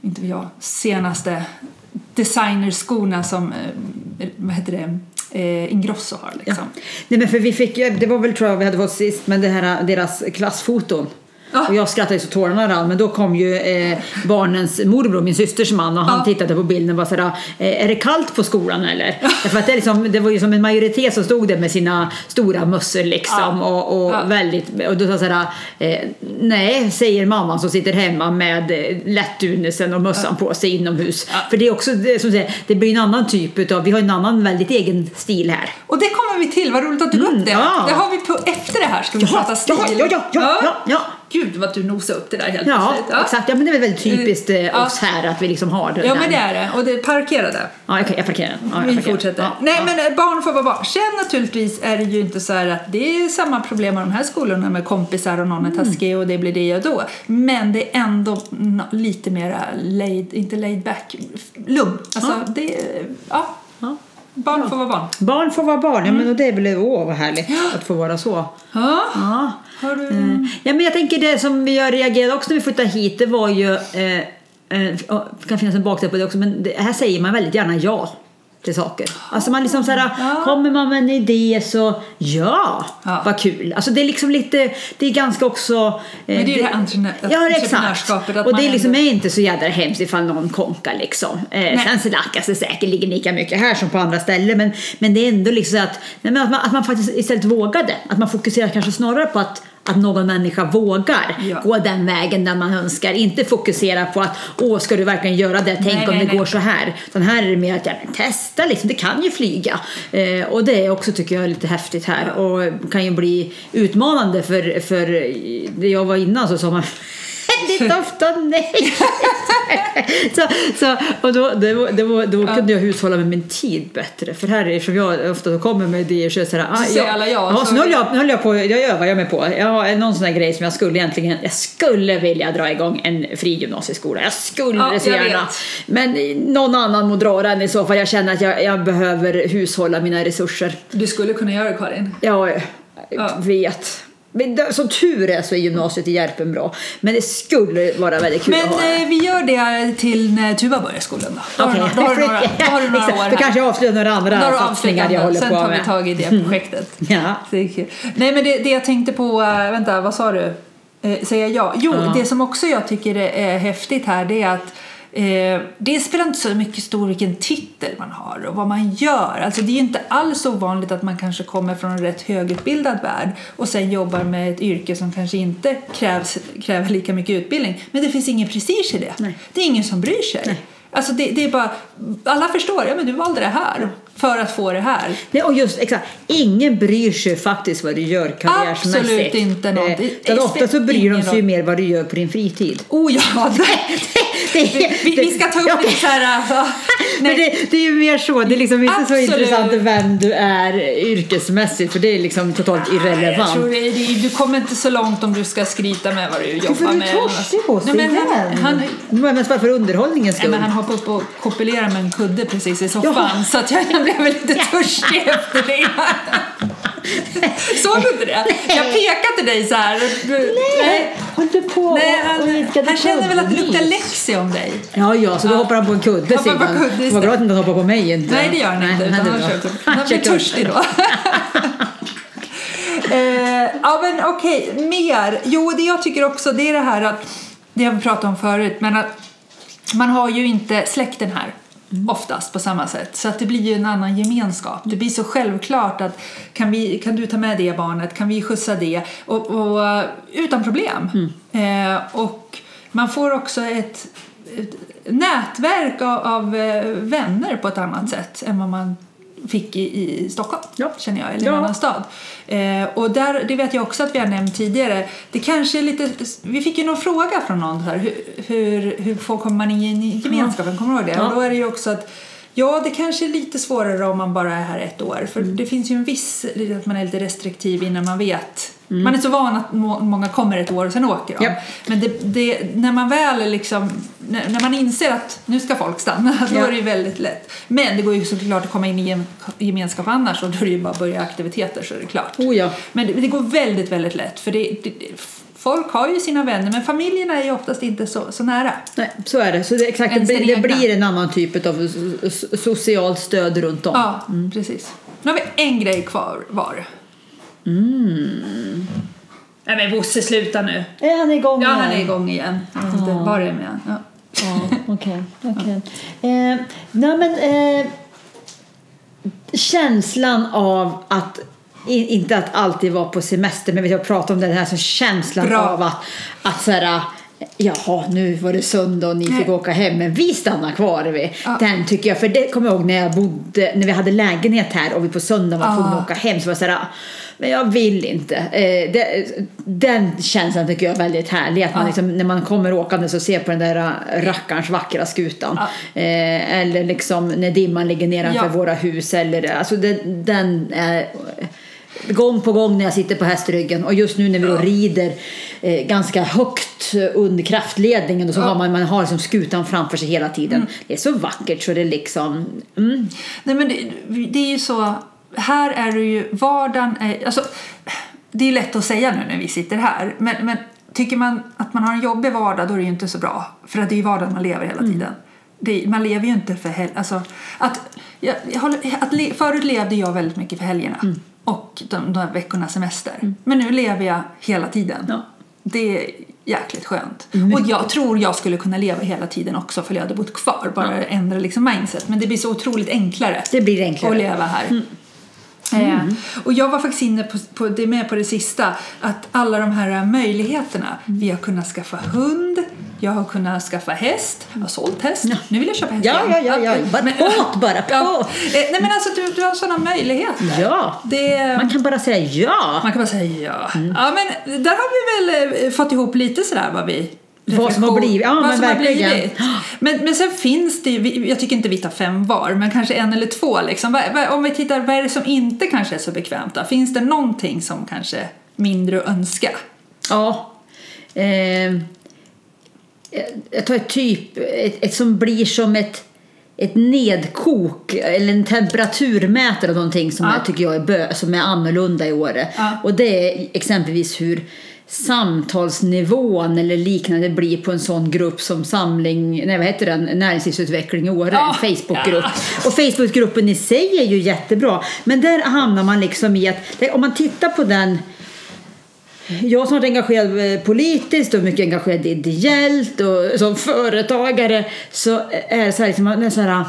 [SPEAKER 2] inte vet jag, senaste designerskorna som, eh, vad heter det, eh, Ingrosso har liksom. Ja.
[SPEAKER 1] Nej men för vi fick det var väl tror jag vi hade fått sist, men det här, deras klassfoton.
[SPEAKER 2] Ja.
[SPEAKER 1] Och jag skrattade så tårarna rann, men då kom ju eh, barnens morbror, min systers man, och han
[SPEAKER 2] Ja.
[SPEAKER 1] tittade på bilden och bara sådär, eh, är det kallt på skolan eller? Därför att det, liksom, det var ju som en majoritet som stod där med sina stora mössor liksom
[SPEAKER 2] Ja.
[SPEAKER 1] och, och
[SPEAKER 2] Ja.
[SPEAKER 1] väldigt, och då sa sådär, eh, nej, säger mamman som sitter hemma med eh, lättdunesen och mössan på sig inomhus.
[SPEAKER 2] Ja.
[SPEAKER 1] För det är också, som säger, det blir en annan typ utav, vi har en annan väldigt egen stil här.
[SPEAKER 2] Och det kommer vi till, vad roligt att du tog upp det.
[SPEAKER 1] ja.
[SPEAKER 2] Det har vi på efter det här, ska vi
[SPEAKER 1] Jaha,
[SPEAKER 2] prata stil.
[SPEAKER 1] ja, ja, ja, ja, ja.
[SPEAKER 2] Gud vad du nosade upp det där helt
[SPEAKER 1] Ja,
[SPEAKER 2] plötsligt.
[SPEAKER 1] exakt. Ja, men det är väl väldigt typiskt eh,
[SPEAKER 2] Ja.
[SPEAKER 1] oss här att vi liksom har det
[SPEAKER 2] Ja
[SPEAKER 1] där.
[SPEAKER 2] men det är det, och det parkerade.
[SPEAKER 1] Ja, okej, jag parkerar. Ja, jag
[SPEAKER 2] Vi
[SPEAKER 1] parkerar.
[SPEAKER 2] fortsätter.
[SPEAKER 1] Ja,
[SPEAKER 2] Nej
[SPEAKER 1] ja.
[SPEAKER 2] men eh, barn får vara barn. Sen naturligtvis är det ju inte så här att det är samma problem med de här skolorna med kompisar och någon är
[SPEAKER 1] Mm.
[SPEAKER 2] taskig och det blir det och då. Men det är ändå lite mera laid, inte laid back, lugn. Alltså
[SPEAKER 1] Ja.
[SPEAKER 2] det, ja.
[SPEAKER 1] Ja.
[SPEAKER 2] Barn får vara barn.
[SPEAKER 1] Barn får vara barn, ja
[SPEAKER 2] Mm.
[SPEAKER 1] men det är väl, åh vad härligt att få vara så.
[SPEAKER 2] Ja.
[SPEAKER 1] Ja.
[SPEAKER 2] Har du...
[SPEAKER 1] Eh, Ja, men jag tänker det som jag reagerade också när vi flyttade hit, det var ju, eh, eh, det kan finnas en baksida på det också, men det, här säger man väldigt gärna ja till saker. Alltså man liksom såhär,
[SPEAKER 2] Ja.
[SPEAKER 1] kommer man med en idé så ja,
[SPEAKER 2] Ja.
[SPEAKER 1] vad kul. Alltså det är liksom lite, det är ganska också... eh,
[SPEAKER 2] Men det är ju det här entreprenör-
[SPEAKER 1] Ja, är exakt.
[SPEAKER 2] entreprenörskapet,
[SPEAKER 1] Och det liksom
[SPEAKER 2] ändå-
[SPEAKER 1] är inte så jädra hemskt ifall någon konkar liksom. Eh, sen så lackas det säkerligen lika mycket här som på andra ställen, men, men det är ändå liksom att, nej, att, man, att man faktiskt istället vågade. Att man fokuserar kanske snarare på att att någon människa vågar
[SPEAKER 2] Ja.
[SPEAKER 1] gå den vägen där man önskar. Inte fokusera på att åh, ska du verkligen göra det? Tänk
[SPEAKER 2] Nej,
[SPEAKER 1] om
[SPEAKER 2] nej,
[SPEAKER 1] det
[SPEAKER 2] nej.
[SPEAKER 1] går så här. Utan här är det mer att ja, men testa liksom, det kan ju flyga. Eh, och det är också tycker jag lite häftigt här och kan ju bli utmanande för, för det jag var innan så sa man väldigt ofta nej. så, så, och då, det var, det var, då kunde jag hushålla med min tid bättre. För här är som jag ofta kommer med idéer så är det så här, ah,
[SPEAKER 2] säger alla ja,
[SPEAKER 1] ja
[SPEAKER 2] så-
[SPEAKER 1] så nu höll jag, nu höll jag på, jag övar jag mig på. Jag har någon sån här grej som jag skulle egentligen, jag skulle vilja dra igång en fri gymnasieskola. Jag skulle
[SPEAKER 2] Ja,
[SPEAKER 1] så gärna.
[SPEAKER 2] vet.
[SPEAKER 1] Men någon annan må dra den i så fall. Jag känner att jag, jag behöver hushålla mina resurser.
[SPEAKER 2] Du skulle kunna göra det Karin.
[SPEAKER 1] Jag
[SPEAKER 2] Ja.
[SPEAKER 1] vet. Men som tur är så är gymnasiet i Järpen bra. Men det skulle vara väldigt kul
[SPEAKER 2] Men
[SPEAKER 1] att ha det.
[SPEAKER 2] eh, vi gör det till när Tuva börjar skolan då. Då, du, då, har, du några, då har du några år
[SPEAKER 1] Då
[SPEAKER 2] här.
[SPEAKER 1] kanske jag avslöjar några andra
[SPEAKER 2] Då
[SPEAKER 1] satsningar jag håller
[SPEAKER 2] Sen
[SPEAKER 1] på
[SPEAKER 2] tar
[SPEAKER 1] med.
[SPEAKER 2] vi tag i det projektet.
[SPEAKER 1] Ja.
[SPEAKER 2] Det. Nej men det, det jag tänkte på, äh, vänta vad sa du? Eh, säga ja. Jo,
[SPEAKER 1] Ja.
[SPEAKER 2] det som också jag tycker är häftigt här det är att Eh, det spelar inte så mycket stor vilken titel man har och vad man gör. Alltså det är ju inte alls ovanligt att man kanske kommer från en rätt högutbildad värld och sen jobbar med ett yrke som kanske inte krävs, kräver lika mycket utbildning. Men det finns ingen prestige i det.
[SPEAKER 1] Nej.
[SPEAKER 2] Det är ingen som bryr sig.
[SPEAKER 1] Nej.
[SPEAKER 2] Alltså det, det är bara, alla förstår, ja men du valde det här. För att få det här.
[SPEAKER 1] Nej, och just exakt, ingen bryr sig faktiskt vad du gör karriärsmässigt.
[SPEAKER 2] Absolut inte något.
[SPEAKER 1] Eh,
[SPEAKER 2] Det- det
[SPEAKER 1] ofta så bryr de sig ju
[SPEAKER 2] roll.
[SPEAKER 1] mer vad du gör på din fritid.
[SPEAKER 2] Oh ja, det,
[SPEAKER 1] Det-
[SPEAKER 2] vi, vi ska ta upp
[SPEAKER 1] Ja,
[SPEAKER 2] lite så här... uh,
[SPEAKER 1] Men det, det är ju mer så, det är liksom inte
[SPEAKER 2] Absolut.
[SPEAKER 1] så intressant vem du är yrkesmässigt för det är liksom totalt irrelevant.
[SPEAKER 2] det, det, du kommer inte så långt om du ska skryta med vad du jobbar
[SPEAKER 1] är du
[SPEAKER 2] med.
[SPEAKER 1] torsig på sig
[SPEAKER 2] Nej, men
[SPEAKER 1] igen?
[SPEAKER 2] han,
[SPEAKER 1] Men för underhållningens
[SPEAKER 2] nej,
[SPEAKER 1] skull.
[SPEAKER 2] men han hoppade upp och kopulerade med en kudde precis i soffan
[SPEAKER 1] Jaha.
[SPEAKER 2] så att jag, blev lite törstig efter det. Såg du inte det? Jag pekade till dig så här. Du,
[SPEAKER 1] Nej, håll du på
[SPEAKER 2] Nej, han, han känner väl att det luktar läxi om dig.
[SPEAKER 1] Ja, ja, så då
[SPEAKER 2] Ja.
[SPEAKER 1] hoppar han på en kudde
[SPEAKER 2] Hoppar på
[SPEAKER 1] Sigvard.
[SPEAKER 2] kudde
[SPEAKER 1] Vad
[SPEAKER 2] istället.
[SPEAKER 1] bra att han inte hoppar på mig inte.
[SPEAKER 2] Nej, det gör han inte.
[SPEAKER 1] nej, det
[SPEAKER 2] han, kör, han blir törstig då. eh, ja, men okej, mer. Jo, det jag tycker också det är det här att, det har vi pratat om förut, men att man har ju inte släkten här. Oftast på samma sätt. Så att det blir ju en annan gemenskap. Det blir så självklart att kan, vi, kan du ta med det barnet? Kan vi skjutsa det? Och, och, utan problem. Eh, och man får också ett, ett nätverk av, av eh, vänner på ett annat sätt än vad man fick i, i Stockholm,
[SPEAKER 1] Ja.
[SPEAKER 2] känner jag, eller i
[SPEAKER 1] Ja.
[SPEAKER 2] en annan stad. Eh, och där, det vet jag också att vi har nämnt tidigare, det kanske är lite, vi fick ju någon fråga från någon här, hur, hur, hur får kommer man in i gemenskapen, kommer du ihåg det?
[SPEAKER 1] Ja.
[SPEAKER 2] Och då är det ju också att Ja, det kanske är lite svårare om man bara är här ett år. För
[SPEAKER 1] Mm.
[SPEAKER 2] det finns ju en viss, att man är lite restriktiv innan man vet.
[SPEAKER 1] Mm.
[SPEAKER 2] Man är så van att må, många kommer ett år och sen åker de.
[SPEAKER 1] Ja.
[SPEAKER 2] Men det, det, när man väl liksom, när, när man inser att nu ska folk stanna, då
[SPEAKER 1] Ja.
[SPEAKER 2] är det väldigt lätt. Men det går ju såklart att komma in i gem- gemenskap annars och då är det ju bara att börja aktiviteter så är det klart.
[SPEAKER 1] Oh ja.
[SPEAKER 2] Men det, det går väldigt, väldigt lätt för det, folk har ju sina vänner men familjerna är ju oftast inte så, så nära.
[SPEAKER 1] Nej, så är det. Så det, exakt, det, det blir en annan typ av so- so- socialt stöd runt om.
[SPEAKER 2] Ja, precis. Nu har vi en grej kvar var. Nej men Bosse, sluta nu.
[SPEAKER 1] Är han igång
[SPEAKER 2] Ja,
[SPEAKER 1] igen?
[SPEAKER 2] han är igång igen. Jag vet inte, var är med? Ja.
[SPEAKER 1] Ja, okej. okej. Eh, nej, men, eh, känslan av att i- inte att alltid vara på semester, men vi har pratat om den här så känslan
[SPEAKER 2] Bra.
[SPEAKER 1] av att, att så här, jaha, nu var det söndag och ni fick åka hem, men vi stannar kvar. Vi.
[SPEAKER 2] Ja.
[SPEAKER 1] Den tycker jag, för det kommer jag ihåg när jag bodde, när vi hade lägenhet här och vi på söndag var tvungna
[SPEAKER 2] Ja.
[SPEAKER 1] att åka hem, så var jag så här, men jag vill inte. Eh, det, den känslan tycker jag är väldigt härlig. Att man
[SPEAKER 2] Ja.
[SPEAKER 1] liksom, när man kommer åkande så ser på den där äh, rackarns vackra skutan. Eh, eller liksom när dimman ligger nedanför våra hus. Eller, alltså det, den är gång på gång när jag sitter på hästryggen. Och just nu när vi då rider eh, ganska högt under kraftledningen. Och så
[SPEAKER 2] Ja.
[SPEAKER 1] har man, man har liksom skutan framför sig hela tiden. Det är så vackert så det är liksom... Mm.
[SPEAKER 2] Nej men det, det är ju så, här är det ju, vardagen är, alltså det är lätt att säga nu när vi sitter här, men, men tycker man att man har en jobbig vardag då är det ju inte så bra, för att det är ju vardagen man lever hela tiden. Det, man lever ju inte för helg, alltså att, jag, jag att le, förut levde jag väldigt mycket för helgerna och de, de här veckornas semester, men nu lever jag hela tiden.
[SPEAKER 1] Ja.
[SPEAKER 2] Det är jäkligt skönt. Och jag tror jag skulle kunna leva hela tiden också för jag hade bott kvar. Bara ändra liksom mindset. Men det blir så otroligt enklare
[SPEAKER 1] Det blir enklare.
[SPEAKER 2] att leva här. Eh, och jag var faktiskt inne på, på det med på det sista att alla de här möjligheterna. Vi har kunnat skaffa hund, jag har kunnat skaffa häst, jag har sålt häst. Nu vill jag köpa häst
[SPEAKER 1] Ja,
[SPEAKER 2] igen.
[SPEAKER 1] ja, ja, ja. Bara på, bara på.
[SPEAKER 2] Ja. Eh, nej men alltså du, du har sådana möjligheter.
[SPEAKER 1] Ja.
[SPEAKER 2] Det,
[SPEAKER 1] Man kan bara säga ja.
[SPEAKER 2] man kan bara säga ja. Ja men där har vi väl eh, fått ihop lite sådär vad vi
[SPEAKER 1] Vad som har blivit. Ja,
[SPEAKER 2] vad
[SPEAKER 1] men verkligen.
[SPEAKER 2] blivit. Men, men sen finns det jag tycker inte vi tar fem var, men kanske en eller två liksom. Om vi tittar, vad är det som inte kanske är så bekvämt då? Finns det någonting som kanske mindre att önska?
[SPEAKER 1] Ja. Eh, jag tar ett typ, ett, ett som blir som ett, ett nedkok eller en temperaturmätare av någonting som
[SPEAKER 2] Ja.
[SPEAKER 1] jag tycker jag är, bö, som är annorlunda i Åre.
[SPEAKER 2] Ja.
[SPEAKER 1] Och det är exempelvis hur samtalsnivån eller liknande blir på en sån grupp som Samling, nej vad heter den, Näringslivsutveckling i Åre,
[SPEAKER 2] Ja.
[SPEAKER 1] en Facebookgrupp. Och Facebookgruppen i sig är ju jättebra, men där hamnar man liksom i att, om man tittar på den jag som har varit engagerad eh, politiskt och mycket engagerad ideellt och som företagare så är det så här, liksom, det är så här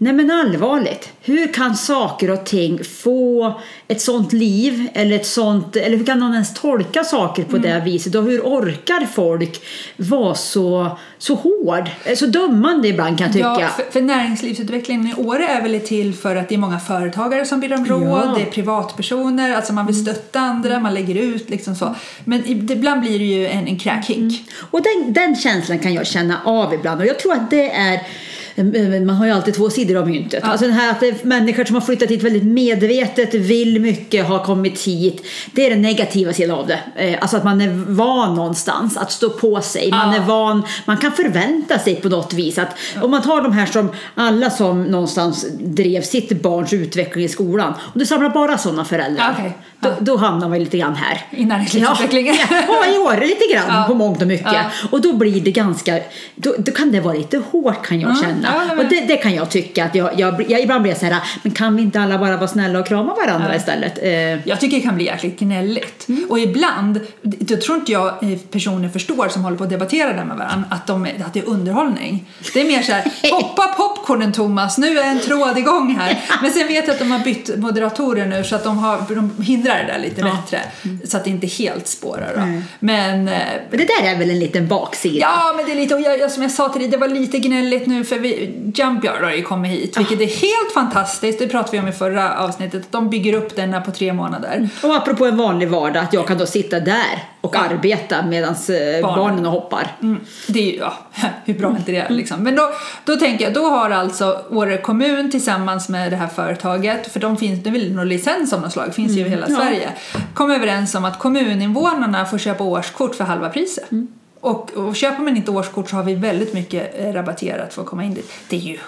[SPEAKER 1] Nej men allvarligt, hur kan saker och ting få ett sånt liv eller ett sånt, eller hur kan någon ens tolka saker på det viset och hur orkar folk vara så, så hård, så dömande ibland kan jag tycka.
[SPEAKER 2] Ja, för, för näringslivsutvecklingen i Åre är väl till för att det är många företagare som ber om råd,
[SPEAKER 1] Ja.
[SPEAKER 2] det är privatpersoner, alltså man vill stötta andra, man lägger ut liksom så. Men ibland blir det ju en, en kräkhink.
[SPEAKER 1] Och den, den känslan kan jag känna av ibland och jag tror att det är eh, man har ju alltid två sidor av myntet. Alltså den här att människor som har flyttat hit väldigt medvetet, vill mycket, har kommit hit. Det är den negativa sidan av det. Eh, Alltså att man är van någonstans att stå på sig. Man
[SPEAKER 2] Ja.
[SPEAKER 1] är van, man kan förvänta sig på något vis att om man tar de här som alla som någonstans drev sitt barns utveckling i skolan och du samlar bara sådana föräldrar.
[SPEAKER 2] Ja, okej.
[SPEAKER 1] Då,
[SPEAKER 2] Ja.
[SPEAKER 1] då hamnar man lite grann här.
[SPEAKER 2] I näringslivsutvecklingen.
[SPEAKER 1] Ja, ja, i år lite grann
[SPEAKER 2] Ja.
[SPEAKER 1] på mångt och mycket.
[SPEAKER 2] Ja.
[SPEAKER 1] Och då blir det ganska, då, då kan det vara lite hårt kan jag
[SPEAKER 2] Ja,
[SPEAKER 1] känna.
[SPEAKER 2] Men-
[SPEAKER 1] och det, det kan jag tycka att jag, jag, jag ibland blir så här, men kan vi inte alla bara vara snälla och krama varandra
[SPEAKER 2] Ja.
[SPEAKER 1] istället? Eh,
[SPEAKER 2] Jag tycker det kan bli jäkligt gnälligt.
[SPEAKER 1] Mm.
[SPEAKER 2] Och ibland, då tror inte jag eh, personer förstår som håller på att debattera det med varandra, att, de, att det är underhållning. Det är mer så här, poppa popcornen Thomas, nu är en tråd igång här. Men sen vet jag att de har bytt moderatorer nu så att de, har, de hindrar det där lite
[SPEAKER 1] Ja.
[SPEAKER 2] bättre. Så att det inte helt spårar då.
[SPEAKER 1] Nej.
[SPEAKER 2] Men eh,
[SPEAKER 1] men det där är väl en liten baksida?
[SPEAKER 2] Ja, men det är lite, och jag, jag- som jag sa till dig, det var lite gnälligt nu för vi, Jump-Yard har ju kommit hit, vilket är helt fantastiskt. Det pratade vi om i förra avsnittet. De bygger upp denna på tre månader.
[SPEAKER 1] Och apropå en vanlig vardag, att jag kan då sitta där och
[SPEAKER 2] Ja.
[SPEAKER 1] arbeta medan
[SPEAKER 2] Barnen.
[SPEAKER 1] barnen hoppar.
[SPEAKER 2] Mm, det är ju, ja, hur bra är inte det liksom. Men då, då tänker jag, då har alltså Åre kommun tillsammans med det här företaget, för de finns, det är väl någon licens av något slag, finns ju över hela
[SPEAKER 1] Ja.
[SPEAKER 2] Sverige, kom överens om att kommuninvånarna får köpa årskort för halva priset. Och, och köper man inte årskort så har vi väldigt mycket eh, rabatterat för att komma in dit. Det är ju,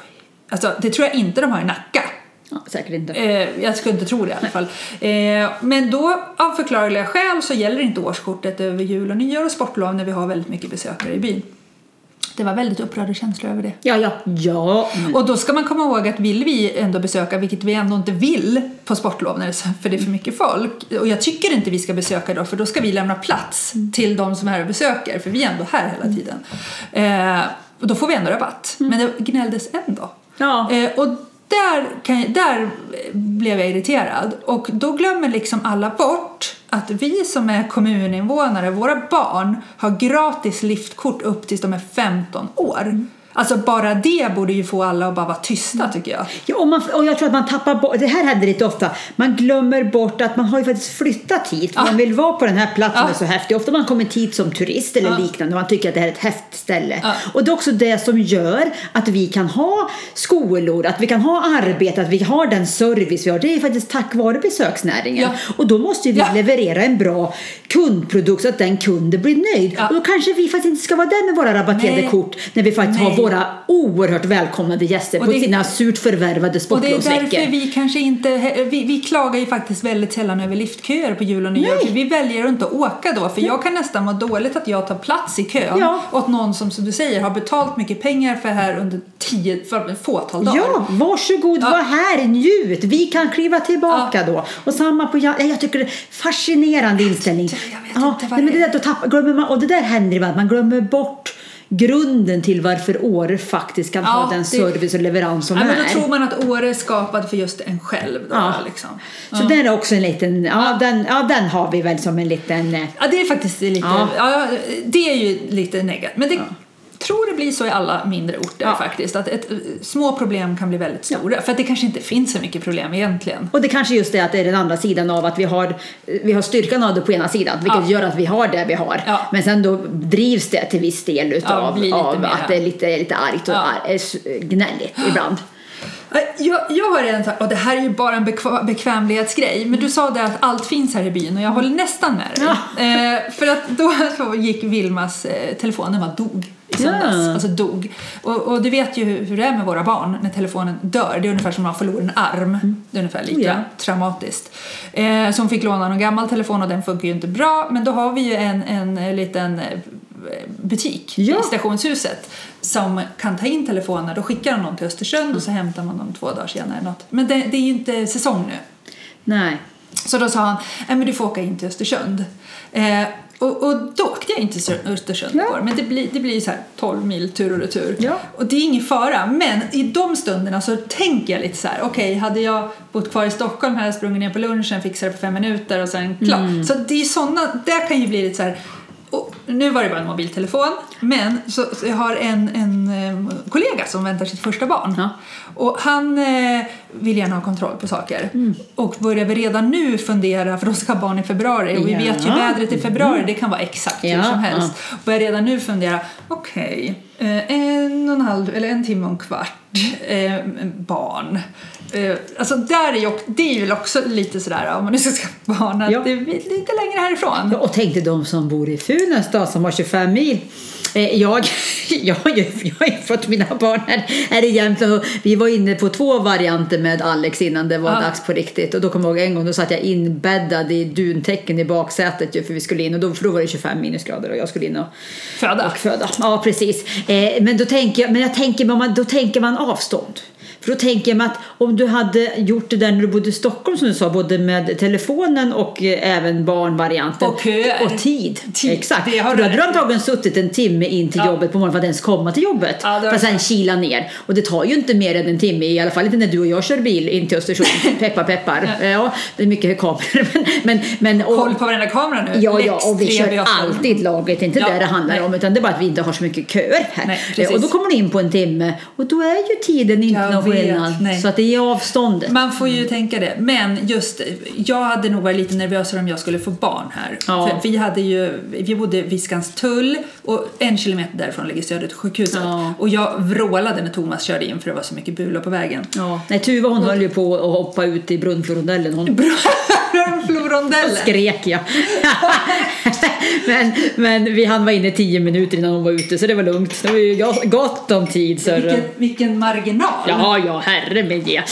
[SPEAKER 2] alltså det tror jag inte de har i Nacka.
[SPEAKER 1] Ja, säkert inte.
[SPEAKER 2] Eh, jag skulle inte tro det i alla fall. Eh, men då av förklarliga skäl så gäller inte årskortet över jul och nyår och sportlov när vi har väldigt mycket besökare i byn. Det var väldigt upprörda känslor över det.
[SPEAKER 1] Ja, ja, ja. men-
[SPEAKER 2] Och då ska man komma ihåg att vill vi ändå besöka, vilket vi ändå inte vill på sportlov för det är för mycket folk. Och jag tycker inte vi ska besöka då, för då ska vi lämna plats till de som är här och besöker, för vi är ändå här hela tiden. Eh, och då får vi ändå rabatt. Men det gnälldes ändå.
[SPEAKER 1] Ja.
[SPEAKER 2] Eh, och där, jag, där blev jag irriterad. Och då glömmer liksom alla bort att vi som är kommuninvånare, våra barn, har gratis liftkort upp tills de är 15 år. Alltså bara det borde ju få alla att bara vara tysta tycker jag.
[SPEAKER 1] Ja, och, man, och jag tror att man tappar bort, det här händer lite ofta, man glömmer bort att man har ju faktiskt flyttat hit.
[SPEAKER 2] Ja.
[SPEAKER 1] Man vill vara på den här platsen,
[SPEAKER 2] Ja.
[SPEAKER 1] så häftigt. Ofta man kommer hit som turist eller
[SPEAKER 2] Ja.
[SPEAKER 1] liknande och man tycker att det här är ett häftigt ställe.
[SPEAKER 2] Ja.
[SPEAKER 1] Och det är också det som gör att vi kan ha skolor, att vi kan ha arbete, att vi har den service vi har. Det är faktiskt tack vare besöksnäringen. Och då måste vi leverera en bra kundprodukt så att den kunden blir nöjd.
[SPEAKER 2] Ja.
[SPEAKER 1] Och då kanske vi faktiskt inte ska vara där med våra rabatterade
[SPEAKER 2] Nej.
[SPEAKER 1] kort när vi faktiskt har
[SPEAKER 2] Nej.
[SPEAKER 1] våra oerhört välkomnade gäster
[SPEAKER 2] Och
[SPEAKER 1] på
[SPEAKER 2] det-
[SPEAKER 1] sina surt förvärvade
[SPEAKER 2] Och det är
[SPEAKER 1] sportlovsveckor.
[SPEAKER 2] därför vi kanske inte, vi, vi klagar ju faktiskt väldigt sällan över liftköer på jul och nyår. För vi väljer att inte åka då, för jag kan nästan må dåligt att jag tar plats i kön
[SPEAKER 1] Ja.
[SPEAKER 2] åt någon som, som du säger, har betalt mycket pengar för här under tio, för ett fåtal dagar.
[SPEAKER 1] Ja, varsågod,
[SPEAKER 2] Ja.
[SPEAKER 1] var här, njut. Vi kan kliva tillbaka då. Och samma på ja, jag tycker det är fascinerande inställning.
[SPEAKER 2] Jag vet
[SPEAKER 1] ja,
[SPEAKER 2] inte vad
[SPEAKER 1] nej, men
[SPEAKER 2] det
[SPEAKER 1] det
[SPEAKER 2] är.
[SPEAKER 1] där, då tappar, glömmer man, och det där händer ibland, man glömmer bort grunden till varför Åre faktiskt kan
[SPEAKER 2] Ja,
[SPEAKER 1] ha den
[SPEAKER 2] det-
[SPEAKER 1] service och leverans som
[SPEAKER 2] Ja, men
[SPEAKER 1] är.
[SPEAKER 2] då tror man att Åre är skapad för just en själv. Då,
[SPEAKER 1] Ja.
[SPEAKER 2] liksom.
[SPEAKER 1] Så den är också en liten, ja, Den, ja den har vi väl som en liten
[SPEAKER 2] Ja, det är faktiskt lite,
[SPEAKER 1] Ja.
[SPEAKER 2] ja. det är ju lite negativt. Men det tror det blir så i alla mindre orter
[SPEAKER 1] Ja.
[SPEAKER 2] faktiskt. Att ett, små problem kan bli väldigt stora. För att det kanske inte finns så mycket problem egentligen.
[SPEAKER 1] Och det kanske just är att det är den andra sidan av att vi har, vi har styrkan av det på ena sidan, vilket
[SPEAKER 2] Ja.
[SPEAKER 1] gör att vi har det vi har.
[SPEAKER 2] Ja.
[SPEAKER 1] Men sen då drivs det till viss del utav av att det är lite, lite argt och
[SPEAKER 2] Ja.
[SPEAKER 1] ar- eh, gnälligt ibland.
[SPEAKER 2] Jag, jag har redan sagt, och det här är ju bara en bekva- bekvämlighetsgrej, men du sa det att allt finns här i byn och jag håller nästan med dig. Eh, för att då gick Vilmas eh, telefon, den bara dog i söndags.
[SPEAKER 1] Ja.
[SPEAKER 2] Alltså dog. Och, och du vet ju hur, hur det är med våra barn när telefonen dör. Det är ungefär som om man förlorar en arm. Det är ungefär lika
[SPEAKER 1] ja.
[SPEAKER 2] traumatiskt. Eh, så hon fick låna någon gammal telefon och den funkar ju inte bra. Men då har vi ju en, en, eh, liten eh, butik
[SPEAKER 1] Ja.
[SPEAKER 2] i stationshuset som kan ta in telefoner. Då skickar de någon till Östersund och så hämtar man dem två dagar senare. Något. Men det, det är ju inte säsong nu.
[SPEAKER 1] Nej.
[SPEAKER 2] Så då sa han, nej men du får åka in till Östersund. Eh, Och, och då åkte jag inte till Östersund
[SPEAKER 1] Ja.
[SPEAKER 2] igår, men det blir, det blir så här 12 mil tur och retur.
[SPEAKER 1] Ja.
[SPEAKER 2] Och det är ingen fara, men i de stunderna så tänker jag lite så här, okej, hade jag bott kvar i Stockholm hade jag sprungit ner på lunchen, fixat det på fem minuter och sen klart.
[SPEAKER 1] Mm.
[SPEAKER 2] Så det är sådana, där kan ju bli lite så här, och nu var det bara en mobiltelefon, men så, så jag har en, en eh, kollega som väntar sitt första barn.
[SPEAKER 1] Ja.
[SPEAKER 2] Och han eh, vill gärna ha kontroll på saker.
[SPEAKER 1] Mm.
[SPEAKER 2] Och börjar vi redan nu fundera, för de ska ha barn i februari och vi
[SPEAKER 1] Ja.
[SPEAKER 2] vet ju vädret i februari, det kan vara exakt hur
[SPEAKER 1] Ja,
[SPEAKER 2] som helst. Börjar redan nu fundera, okej, eh, en och en halv, eller en timme och en kvart, eh, barn. Eh, alltså där är ju, det är ju väl också lite sådär, om man nu ska skaffa barn, att
[SPEAKER 1] Ja.
[SPEAKER 2] det är lite längre härifrån.
[SPEAKER 1] Ja, Och tänk dig de som bor i Funäs då, som har 25 mil. Eh, Jag, jag, har ju, jag har ju fått mina barn här, här i Jämtland vi var inne på två varianter med Alex innan det var
[SPEAKER 2] Ja.
[SPEAKER 1] dags på riktigt. Och då kommer jag ihåg en gång, då satt jag inbäddad i duntäcken i baksätet ju, för vi skulle in och då, för då var det 25 minusgrader och jag skulle in och
[SPEAKER 2] Föda.
[SPEAKER 1] och föda. Ja, precis. Eh, men då tänker jag, men jag tänker, man, då tänker man avstånd. För då tänker man att om du hade gjort det där när du bodde i Stockholm som du sa, både med telefonen och eh, även barnvarianten.
[SPEAKER 2] Och köer.
[SPEAKER 1] Och tid.
[SPEAKER 2] Tid,
[SPEAKER 1] Exakt.
[SPEAKER 2] det har
[SPEAKER 1] För då hade du antagligen suttit en timme in till
[SPEAKER 2] Ja.
[SPEAKER 1] jobbet på morgonen för att ens komma till jobbet.
[SPEAKER 2] Ja,
[SPEAKER 1] för att sen kila ner. Och det tar ju inte mer än en timme, i alla fall inte när du och jag kör bil in till Östersund. peppar peppar. Ja, det är mycket kameror. Men, men, men, och,
[SPEAKER 2] Koll på varenda kamera nu.
[SPEAKER 1] Ja, ja, och vi
[SPEAKER 2] 3
[SPEAKER 1] kör
[SPEAKER 2] V8.
[SPEAKER 1] alltid laget. Inte
[SPEAKER 2] Ja,
[SPEAKER 1] det det handlar
[SPEAKER 2] nej.
[SPEAKER 1] om, utan det är bara att vi inte har så mycket köer här.
[SPEAKER 2] Nej, precis.
[SPEAKER 1] och då kommer du in på en timme och då är ju tiden inte
[SPEAKER 2] Jag
[SPEAKER 1] någon skillnad.
[SPEAKER 2] nej.
[SPEAKER 1] Så att det är avståndet.
[SPEAKER 2] Man får ju tänka det. Men just, jag hade nog varit lite nervösare om jag skulle få barn här.
[SPEAKER 1] Ja.
[SPEAKER 2] För vi hade ju, vi bodde vid Skanstull och en kilometer därifrån ligger Södersjukhuset.
[SPEAKER 1] Ja.
[SPEAKER 2] Och jag vrålade när Thomas körde in för det var så mycket bulor på vägen.
[SPEAKER 1] Ja. Nej, Tuva hon höll ju på att hoppa ut i Brunflorondellen. Hon
[SPEAKER 2] Florondellen.
[SPEAKER 1] skrek jag. men, men vi hann vara inne tio minuter innan hon var ute så det var lugnt. Det var ju go- gott om tid. Så
[SPEAKER 2] Vilken, vilken marginal.
[SPEAKER 1] Ja, ja, herre med det.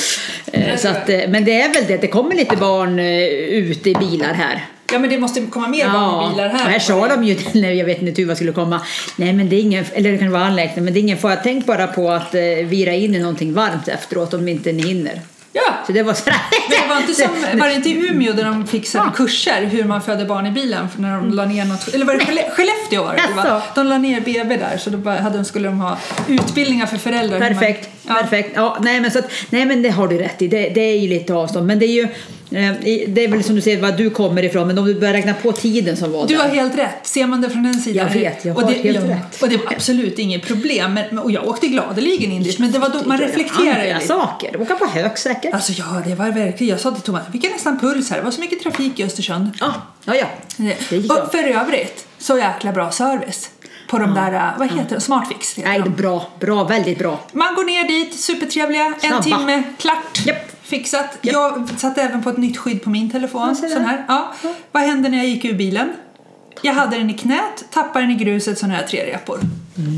[SPEAKER 1] Eh, Så att, eh, men det är väl det, det kommer lite barn eh, ute i bilar här.
[SPEAKER 2] Ja, men det måste komma mer i bilar
[SPEAKER 1] och
[SPEAKER 2] här.
[SPEAKER 1] här sa de ju när jag vet när Tuva skulle komma. Nej men det är ingen, eller det kan vara anläggning, men det är ingen fara. Tänk bara på att eh, vira in i någonting varmt efteråt om inte ni hinner.
[SPEAKER 2] Ja.
[SPEAKER 1] Så det var sådär.
[SPEAKER 2] Det var inte som, var det inte i Umeå där de fixade
[SPEAKER 1] Ja.
[SPEAKER 2] kurser hur man föder barn i bilen för när de la ner något, eller var det Skelle- Skellefteå var det,
[SPEAKER 1] Jaså?
[SPEAKER 2] De la ner BB där så då hade de, skulle de ha utbildningar för föräldrar.
[SPEAKER 1] Perfekt,
[SPEAKER 2] Ja.
[SPEAKER 1] perfekt. Ja, nej, men så att, nej men det har du rätt i, det, det är ju lite avstånd. Men det är ju, eh, det är väl som du säger var du kommer ifrån, men om du börjar räkna på tiden som var
[SPEAKER 2] Du
[SPEAKER 1] där.
[SPEAKER 2] har helt rätt. Ser man det från den sidan.
[SPEAKER 1] Jag vet, jag
[SPEAKER 2] och
[SPEAKER 1] har
[SPEAKER 2] det,
[SPEAKER 1] helt
[SPEAKER 2] ja,
[SPEAKER 1] rätt.
[SPEAKER 2] Och det var absolut inget problem. Men, och jag åkte gladeligen in dit. Men det var då man reflekterar ju
[SPEAKER 1] Andra saker, åka på hög säkert.
[SPEAKER 2] Alltså ja, det var verkligen. Jag sa till Thomas, vi fick nästan puls här. Det var så mycket trafik i Östersund.
[SPEAKER 1] Ja, ja, ja.
[SPEAKER 2] Och för övrigt, så jäkla bra service. På de där, äh, vad heter det, Smartfix heter
[SPEAKER 1] Nej,
[SPEAKER 2] de.
[SPEAKER 1] bra, bra, väldigt bra.
[SPEAKER 2] Man går ner dit, supertrevliga, en
[SPEAKER 1] Snabba.
[SPEAKER 2] timme, klart.
[SPEAKER 1] Japp.
[SPEAKER 2] Fixat. Jag satte även på ett nytt skydd på min telefon. Sån här. Ja. Vad hände när jag gick ur bilen? Jag hade den i knät, tappade den i gruset, så nu har jag tre repor.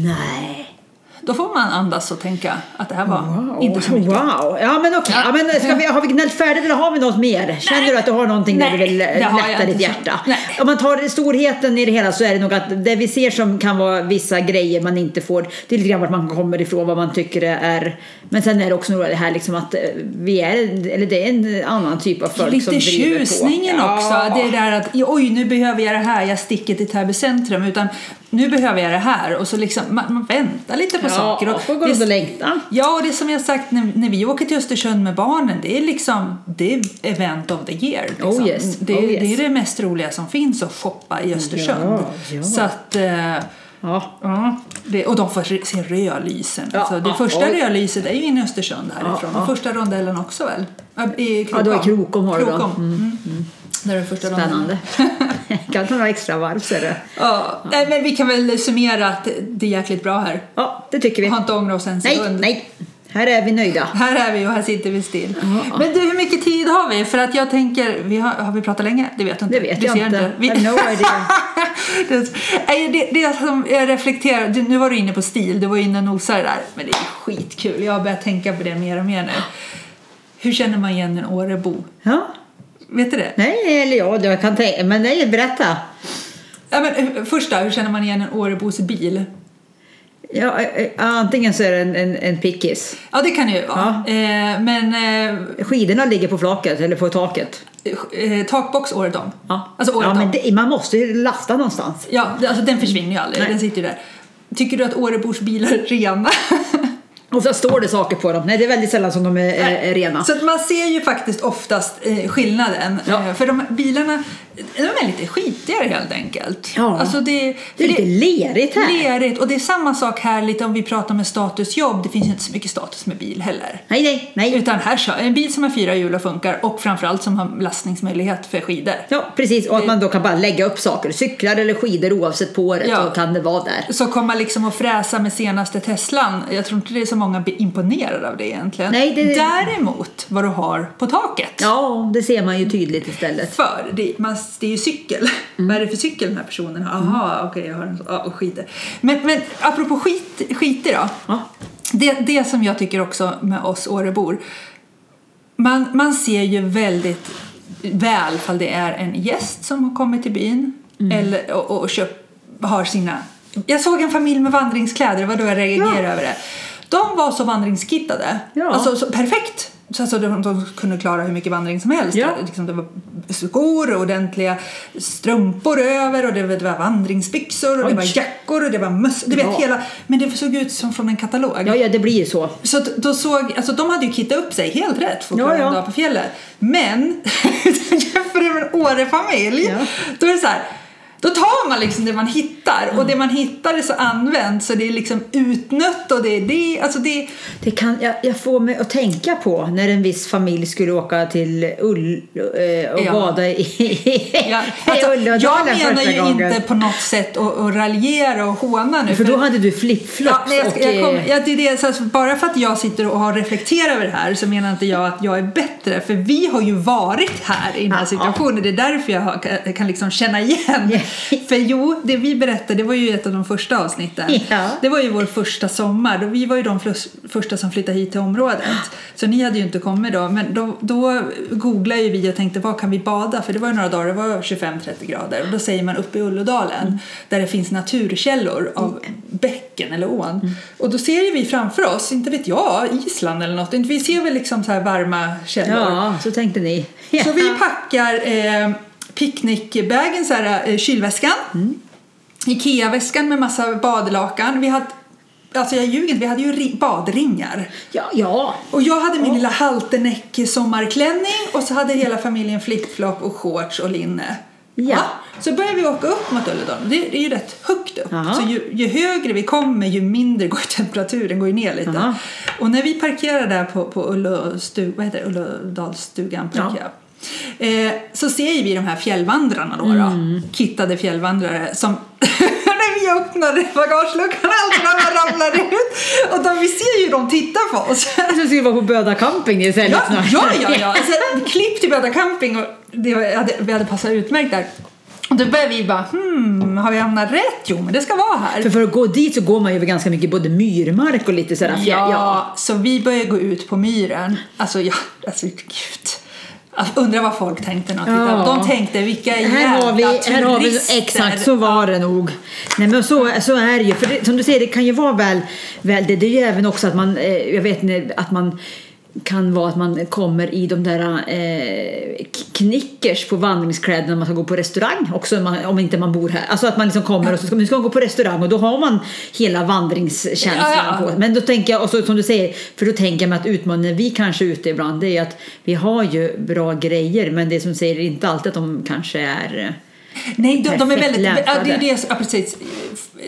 [SPEAKER 1] Nej.
[SPEAKER 2] Då får man andas och tänka att det här var
[SPEAKER 1] Wow.
[SPEAKER 2] inte så mycket.
[SPEAKER 1] Wow. Ja men okej,
[SPEAKER 2] Ja.
[SPEAKER 1] ja. men ska vi, har vi gnällt färdigt eller har vi något mer? Känner du att du har någonting där
[SPEAKER 2] Nej,
[SPEAKER 1] du vill eh, lätta ditt hjärta?
[SPEAKER 2] Nej.
[SPEAKER 1] Om man tar storheten i det hela så är det nog att det vi ser som kan vara vissa grejer man inte får, det är lite grann vart man kommer ifrån, vad man tycker är, men sen är det också nog det här liksom att eh, vi är, eller det är en annan typ av folk som
[SPEAKER 2] Lite
[SPEAKER 1] driver
[SPEAKER 2] tjusningen
[SPEAKER 1] på.
[SPEAKER 2] också.
[SPEAKER 1] Ja.
[SPEAKER 2] Det är där att oj, nu behöver jag det här, jag sticker till Täby centrum. Utan nu behöver jag det här. Och så liksom, man, man väntar lite på
[SPEAKER 1] Ja,
[SPEAKER 2] saker. Och
[SPEAKER 1] får gå runt och längta.
[SPEAKER 2] Ja, och det som jag sagt när, när vi åker till Östersund med barnen, det är liksom det är event of the year. Liksom.
[SPEAKER 1] Oh yes,
[SPEAKER 2] det,
[SPEAKER 1] oh yes.
[SPEAKER 2] det är det mest roliga som finns att shoppa i Östersund.
[SPEAKER 1] Ja, ja.
[SPEAKER 2] Så att, eh,
[SPEAKER 1] Ja.
[SPEAKER 2] ja, det, och de får se- se rölysen.
[SPEAKER 1] Ja,
[SPEAKER 2] alltså, det
[SPEAKER 1] ja,
[SPEAKER 2] första
[SPEAKER 1] oj.
[SPEAKER 2] rölyset är ju inne i Östersund härifrån.
[SPEAKER 1] ja.
[SPEAKER 2] Och första rondellen också väl? I Krokom.
[SPEAKER 1] Ja, då är Krokom har du då.
[SPEAKER 2] Krokom. Mm. Där är det första.
[SPEAKER 1] Spännande. kan ta några extra varv ser du.
[SPEAKER 2] Ja, nej, men vi kan väl summera att det är jäkligt bra här.
[SPEAKER 1] Ja, det tycker vi.
[SPEAKER 2] Har inte ångrat oss en
[SPEAKER 1] Nej,
[SPEAKER 2] sekund.
[SPEAKER 1] nej. Här är vi nöjda.
[SPEAKER 2] Här är vi och här sitter vi still. Men du, hur mycket tid har vi? För att jag tänker, vi har, har vi pratat länge? Det vet jag inte.
[SPEAKER 1] Det vet
[SPEAKER 2] Vi
[SPEAKER 1] jag
[SPEAKER 2] ser
[SPEAKER 1] inte.
[SPEAKER 2] Vi,
[SPEAKER 1] I have no idea.
[SPEAKER 2] det, det, det som jag reflekterar, du- nu var du inne på stil, du var inne och nosade där. Men det är skitkul, jag har börjat tänka på det mer och mer nu. Hur känner man igen en Årebo?
[SPEAKER 1] Ja.
[SPEAKER 2] Vet du det?
[SPEAKER 1] Nej, eller ja, jag kan tänka, men nej, berätta.
[SPEAKER 2] Ja, men, eh, först då, hur känner man igen en Årebos bil?
[SPEAKER 1] Ja, eh, eh, antingen så är det en, en, en pickis.
[SPEAKER 2] Ja, det kan det ju vara. Eh, men eh,
[SPEAKER 1] Skidorna ligger på flaket eller på taket.
[SPEAKER 2] eh, takbox året om.
[SPEAKER 1] Ja,
[SPEAKER 2] Alltså året
[SPEAKER 1] ja men det, man måste ju lasta någonstans.
[SPEAKER 2] Ja, alltså den försvinner ju aldrig.
[SPEAKER 1] Nej.
[SPEAKER 2] Den sitter ju där. Tycker du att Årebors bilar är rena?
[SPEAKER 1] Ofta står det saker på dem. Nej, det är väldigt sällan som de är, är, är rena.
[SPEAKER 2] Så att man ser ju faktiskt oftast eh, skillnaden.
[SPEAKER 1] Ja.
[SPEAKER 2] Eh, för de bilarna, de är lite skitigare helt enkelt.
[SPEAKER 1] Ja.
[SPEAKER 2] Alltså det,
[SPEAKER 1] Det är lite lerigt här.
[SPEAKER 2] Lerigt. Och det är samma sak här lite om vi pratar med statusjobb. Det finns ju inte så mycket status med bil heller.
[SPEAKER 1] Nej, nej, nej.
[SPEAKER 2] Utan här kör en bil som har fyra hjul och funkar och framförallt som har lastningsmöjlighet för skidor.
[SPEAKER 1] Ja, precis. Och att man då kan bara lägga upp saker. Cyklar eller skidor oavsett på året
[SPEAKER 2] Ja.
[SPEAKER 1] så kan det vara där.
[SPEAKER 2] Så komma liksom och fräsa med senaste Teslan, jag tror inte det är så många blir imponerade av det egentligen.
[SPEAKER 1] Nej, det-
[SPEAKER 2] Däremot vad du har på taket.
[SPEAKER 1] Ja, det ser man ju tydligt istället.
[SPEAKER 2] För det, man, det är ju cykel.
[SPEAKER 1] Mm.
[SPEAKER 2] Vad är det för cykel den här personen har? Jaha, okej jag har en sån. Ja, och. Men, men apropå skit, skiter då.
[SPEAKER 1] Ja.
[SPEAKER 2] Det, det som jag tycker också med oss Årebor. Man, man ser ju väldigt väl fall det är en gäst som har kommit till byn
[SPEAKER 1] Mm.
[SPEAKER 2] eller, och, och köp, har sina... Jag såg en familj med vandringskläder, det var då jag reagerade
[SPEAKER 1] Ja.
[SPEAKER 2] över det. De var så vandringskittade.
[SPEAKER 1] Ja.
[SPEAKER 2] Alltså så perfekt. Så alltså de, de kunde klara hur mycket vandring som helst.
[SPEAKER 1] Ja.
[SPEAKER 2] Liksom, det var skor och ordentliga strumpor över och det var, det var vandringsbyxor och det
[SPEAKER 1] Oj.
[SPEAKER 2] var jackor och det var möss. Du vet
[SPEAKER 1] Ja.
[SPEAKER 2] hela. Men det såg ut som från en katalog.
[SPEAKER 1] Ja, ja, det blir ju så.
[SPEAKER 2] Så då såg, alltså de hade ju kittat upp sig helt rätt för att klara
[SPEAKER 1] Ja, ja.
[SPEAKER 2] en dag på fjället. Men jämför det med en Åre-familj,
[SPEAKER 1] Ja.
[SPEAKER 2] då är det så här. Då tar man liksom det man hittar och det man hittar är så använt så det är liksom utnött och det är det, alltså det
[SPEAKER 1] Det kan, jag, jag får mig att tänka på när en viss familj skulle åka till Ull eh, och
[SPEAKER 2] Ja.
[SPEAKER 1] bada i,
[SPEAKER 2] Ja,
[SPEAKER 1] i
[SPEAKER 2] alltså, jag
[SPEAKER 1] Ulladalen
[SPEAKER 2] menar ju
[SPEAKER 1] gången.
[SPEAKER 2] inte på något sätt att, att raljera och håna nu.
[SPEAKER 1] För då hade du flipflops
[SPEAKER 2] Ja, jag,
[SPEAKER 1] och...
[SPEAKER 2] jag kom,
[SPEAKER 1] eh,
[SPEAKER 2] ja, det är det, så alltså, bara för att jag sitter och har reflekterat över det här så menar inte jag att jag är bättre. För vi har ju varit här i den här situationen. Det är därför jag kan liksom känna igen.
[SPEAKER 1] Ja.
[SPEAKER 2] För jo, det vi berättade, det var ju ett av de första avsnitten.
[SPEAKER 1] Ja.
[SPEAKER 2] Det var ju vår första sommar. Då vi var ju de första som flyttade hit till området. Så ni hade ju inte kommit då. Men då, då googlade ju vi och tänkte var kan vi bada? För det var ju några dagar, det var 25-30 grader. Och då säger man uppe i Ullådalen där det finns naturkällor av bäcken eller ån. Och då ser ju vi framför oss, inte vet jag, Island eller något. Vi ser väl liksom så här varma källor.
[SPEAKER 1] Ja, så tänkte ni.
[SPEAKER 2] Så vi packar eh, picknickbägen, så här, eh, kylväskan. Ikea-väskan med massa badlakan. Vi hade, alltså jag ljuger inte, vi hade ju ri- badringar.
[SPEAKER 1] Ja, ja.
[SPEAKER 2] Och jag hade min lilla halterneck sommarklänning och så hade hela familjen flipflop och shorts och linne.
[SPEAKER 1] Ja.
[SPEAKER 2] Så började vi åka upp mot Ulledalen. Det, är ju rätt högt upp.
[SPEAKER 1] Jaha.
[SPEAKER 2] Så ju, ju högre vi kommer ju mindre går temperaturen går ju ner lite.
[SPEAKER 1] Jaha.
[SPEAKER 2] Och när vi parkerar där på, på vad heter det? Ullådalsstugan parkerar. Eh, så ser vi de här fjällvandrarna då,
[SPEAKER 1] Mm.
[SPEAKER 2] då kittade fjällvandrare som när vi öppnade bagageluckan alltid när ramlar ut och de, vi ser ju dem titta på oss.
[SPEAKER 1] Ska vi vara på Böda camping istället
[SPEAKER 2] Ja,
[SPEAKER 1] snart.
[SPEAKER 2] ja, ja, ja. Alltså, klipp till Böda camping och det var, hade, vi hade passat utmärkt där. Och då började vi bara, hmm, har vi hamnat rätt? Jo, men det ska vara här.
[SPEAKER 1] För för att gå dit så går man ju över ganska mycket både myrmark och lite sådär fjäll.
[SPEAKER 2] Ja, så vi började gå ut på myren. Alltså, ja, alltså gud. Alltså, undrar vad folk tänkte när de.
[SPEAKER 1] Ja.
[SPEAKER 2] De tänkte, vilka
[SPEAKER 1] Här har, vi,
[SPEAKER 2] jävla
[SPEAKER 1] här har vi, exakt så var det nog. Nej men så, så är det ju. För det, som du säger, det kan ju vara väl, väl det, det är ju även också att man, eh, jag vet inte, att man kan vara att man kommer i de där eh, knickers på vandringskläderna när man ska gå på restaurang också om, man, om inte man bor här. Alltså att man liksom kommer och så ska man ska man gå på restaurang och då har man hela vandringskänslan
[SPEAKER 2] Ja, ja.
[SPEAKER 1] på. Men då tänker jag, och så, som du säger, för då tänker jag mig att utmaningen vi kanske är ute ibland det är att vi har ju bra grejer men det som säger inte alltid att de kanske är
[SPEAKER 2] Nej, de, de är väldigt, ja, det det, ja, precis.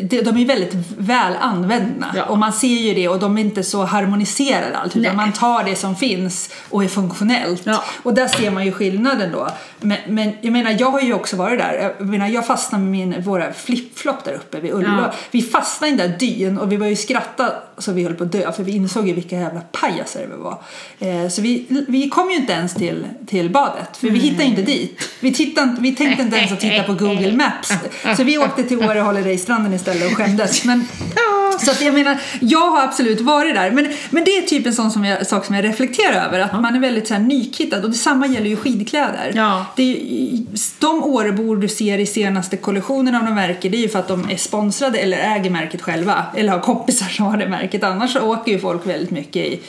[SPEAKER 2] De, är väldigt väl använda
[SPEAKER 1] Ja.
[SPEAKER 2] och man ser ju det och de är inte så harmoniserade allt utan
[SPEAKER 1] Nej.
[SPEAKER 2] man tar det som finns och är funktionellt.
[SPEAKER 1] Ja.
[SPEAKER 2] Och där ser man ju skillnaden då. Men, men jag menar, jag har ju också varit där. Jag menar, jag fastnade med min, våra flipflop där uppe vid Ullå.
[SPEAKER 1] Ja.
[SPEAKER 2] Vi fastnade i den där dyn och vi var ju skratta så vi höll på att dö för vi insåg ju vilka jävla pajaser vi var. Eh, så vi, vi kom ju inte ens till, till badet för vi hittade inte dit. Vi, tittade, vi tänkte inte ens att titta på Google Maps. Så vi åkte till Åre Holiday-stranden istället och skämdes. Men Så att jag menar, jag har absolut varit där. Men, men det är typ en sån som jag, sak som jag reflekterar över. Att man är väldigt så här, nykittad. Och detsamma gäller ju skidkläder.
[SPEAKER 1] Ja.
[SPEAKER 2] Det är, de Årebor du ser i senaste kollektionen av de märken det är ju för att de är sponsrade eller äger märket själva. Eller har kompisar som har det märket. Annars åker ju folk väldigt mycket i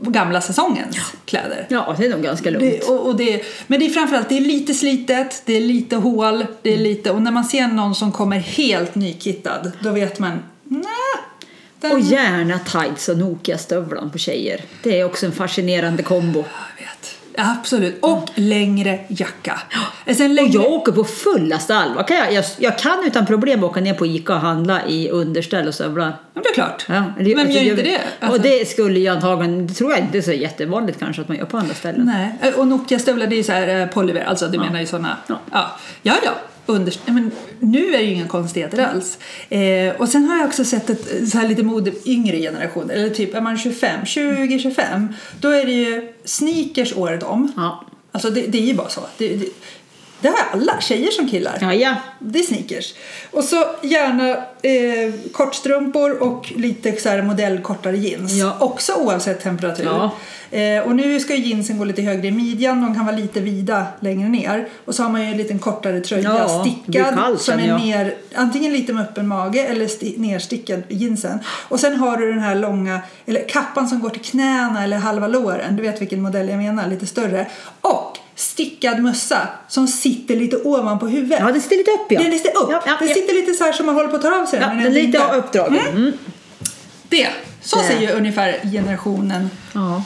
[SPEAKER 2] gamla säsongens kläder.
[SPEAKER 1] Ja, det är nog ganska lugnt.
[SPEAKER 2] Det, och, och det, men det är framförallt det är lite slitet, det är lite hål, det är lite, och när man ser någon som kommer helt nykittad då vet man nej. den-
[SPEAKER 1] Och gärna tights och Nokia-stövlar på tjejer. Det är också en fascinerande kombo.
[SPEAKER 2] Jag vet. Absolut. Och längre jacka. Alltså en
[SPEAKER 1] Och
[SPEAKER 2] längre...
[SPEAKER 1] jag åker på fullaste allvar. Kan jag, jag, jag kan utan problem åka ner på Ica och handla i underställ och stövlar.
[SPEAKER 2] Ja, det är klart.
[SPEAKER 1] Ja, det-
[SPEAKER 2] Vem
[SPEAKER 1] alltså,
[SPEAKER 2] gör inte det? Alltså-
[SPEAKER 1] Och det skulle jag antagligen, det tror jag inte är så jättevanligt kanske att man gör på andra ställen.
[SPEAKER 2] Nej, och Nokia-stövlar det är ju så här eh, polyver, alltså du menar ju sådana.
[SPEAKER 1] Ja.
[SPEAKER 2] Ja, ja. ja. Under, men nu är det ju inga konstigheter alls. Eh, och sen har jag också sett ett så här lite mode yngre generationer, eller typ är man 25, 20-25, då är det ju sneakers året om.
[SPEAKER 1] Ja.
[SPEAKER 2] Alltså det, det är ju bara så. Det, det, det har alla, tjejer som killar.
[SPEAKER 1] Ja, ja.
[SPEAKER 2] Det är sneakers. Och så gärna eh, kortstrumpor och lite så här modellkortare jeans.
[SPEAKER 1] Ja.
[SPEAKER 2] Också oavsett temperatur.
[SPEAKER 1] Ja.
[SPEAKER 2] Eh, och nu ska ju jeansen gå lite högre i midjan, de kan vara lite vida längre ner. Och så har man ju en liten kortare tröja,
[SPEAKER 1] Ja,
[SPEAKER 2] stickad,
[SPEAKER 1] kallt
[SPEAKER 2] som är
[SPEAKER 1] ja.
[SPEAKER 2] ner, antingen lite med öppen mage eller sti, nerstickad i jeansen. Och sen har du den här långa, eller kappan som går till knäna eller halva låren, du vet vilken modell jag menar, lite större. Och stickad mössa som sitter lite ovanpå huvudet.
[SPEAKER 1] ja, det sitter lite upp ja.
[SPEAKER 2] Den sitter upp.
[SPEAKER 1] Ja, ja,
[SPEAKER 2] den
[SPEAKER 1] ja.
[SPEAKER 2] sitter lite så här som man håller på att ta av sig den.
[SPEAKER 1] den lite uppdragen. Mm.
[SPEAKER 2] Det. Så
[SPEAKER 1] Det.
[SPEAKER 2] säger ungefär generationen
[SPEAKER 1] Ja.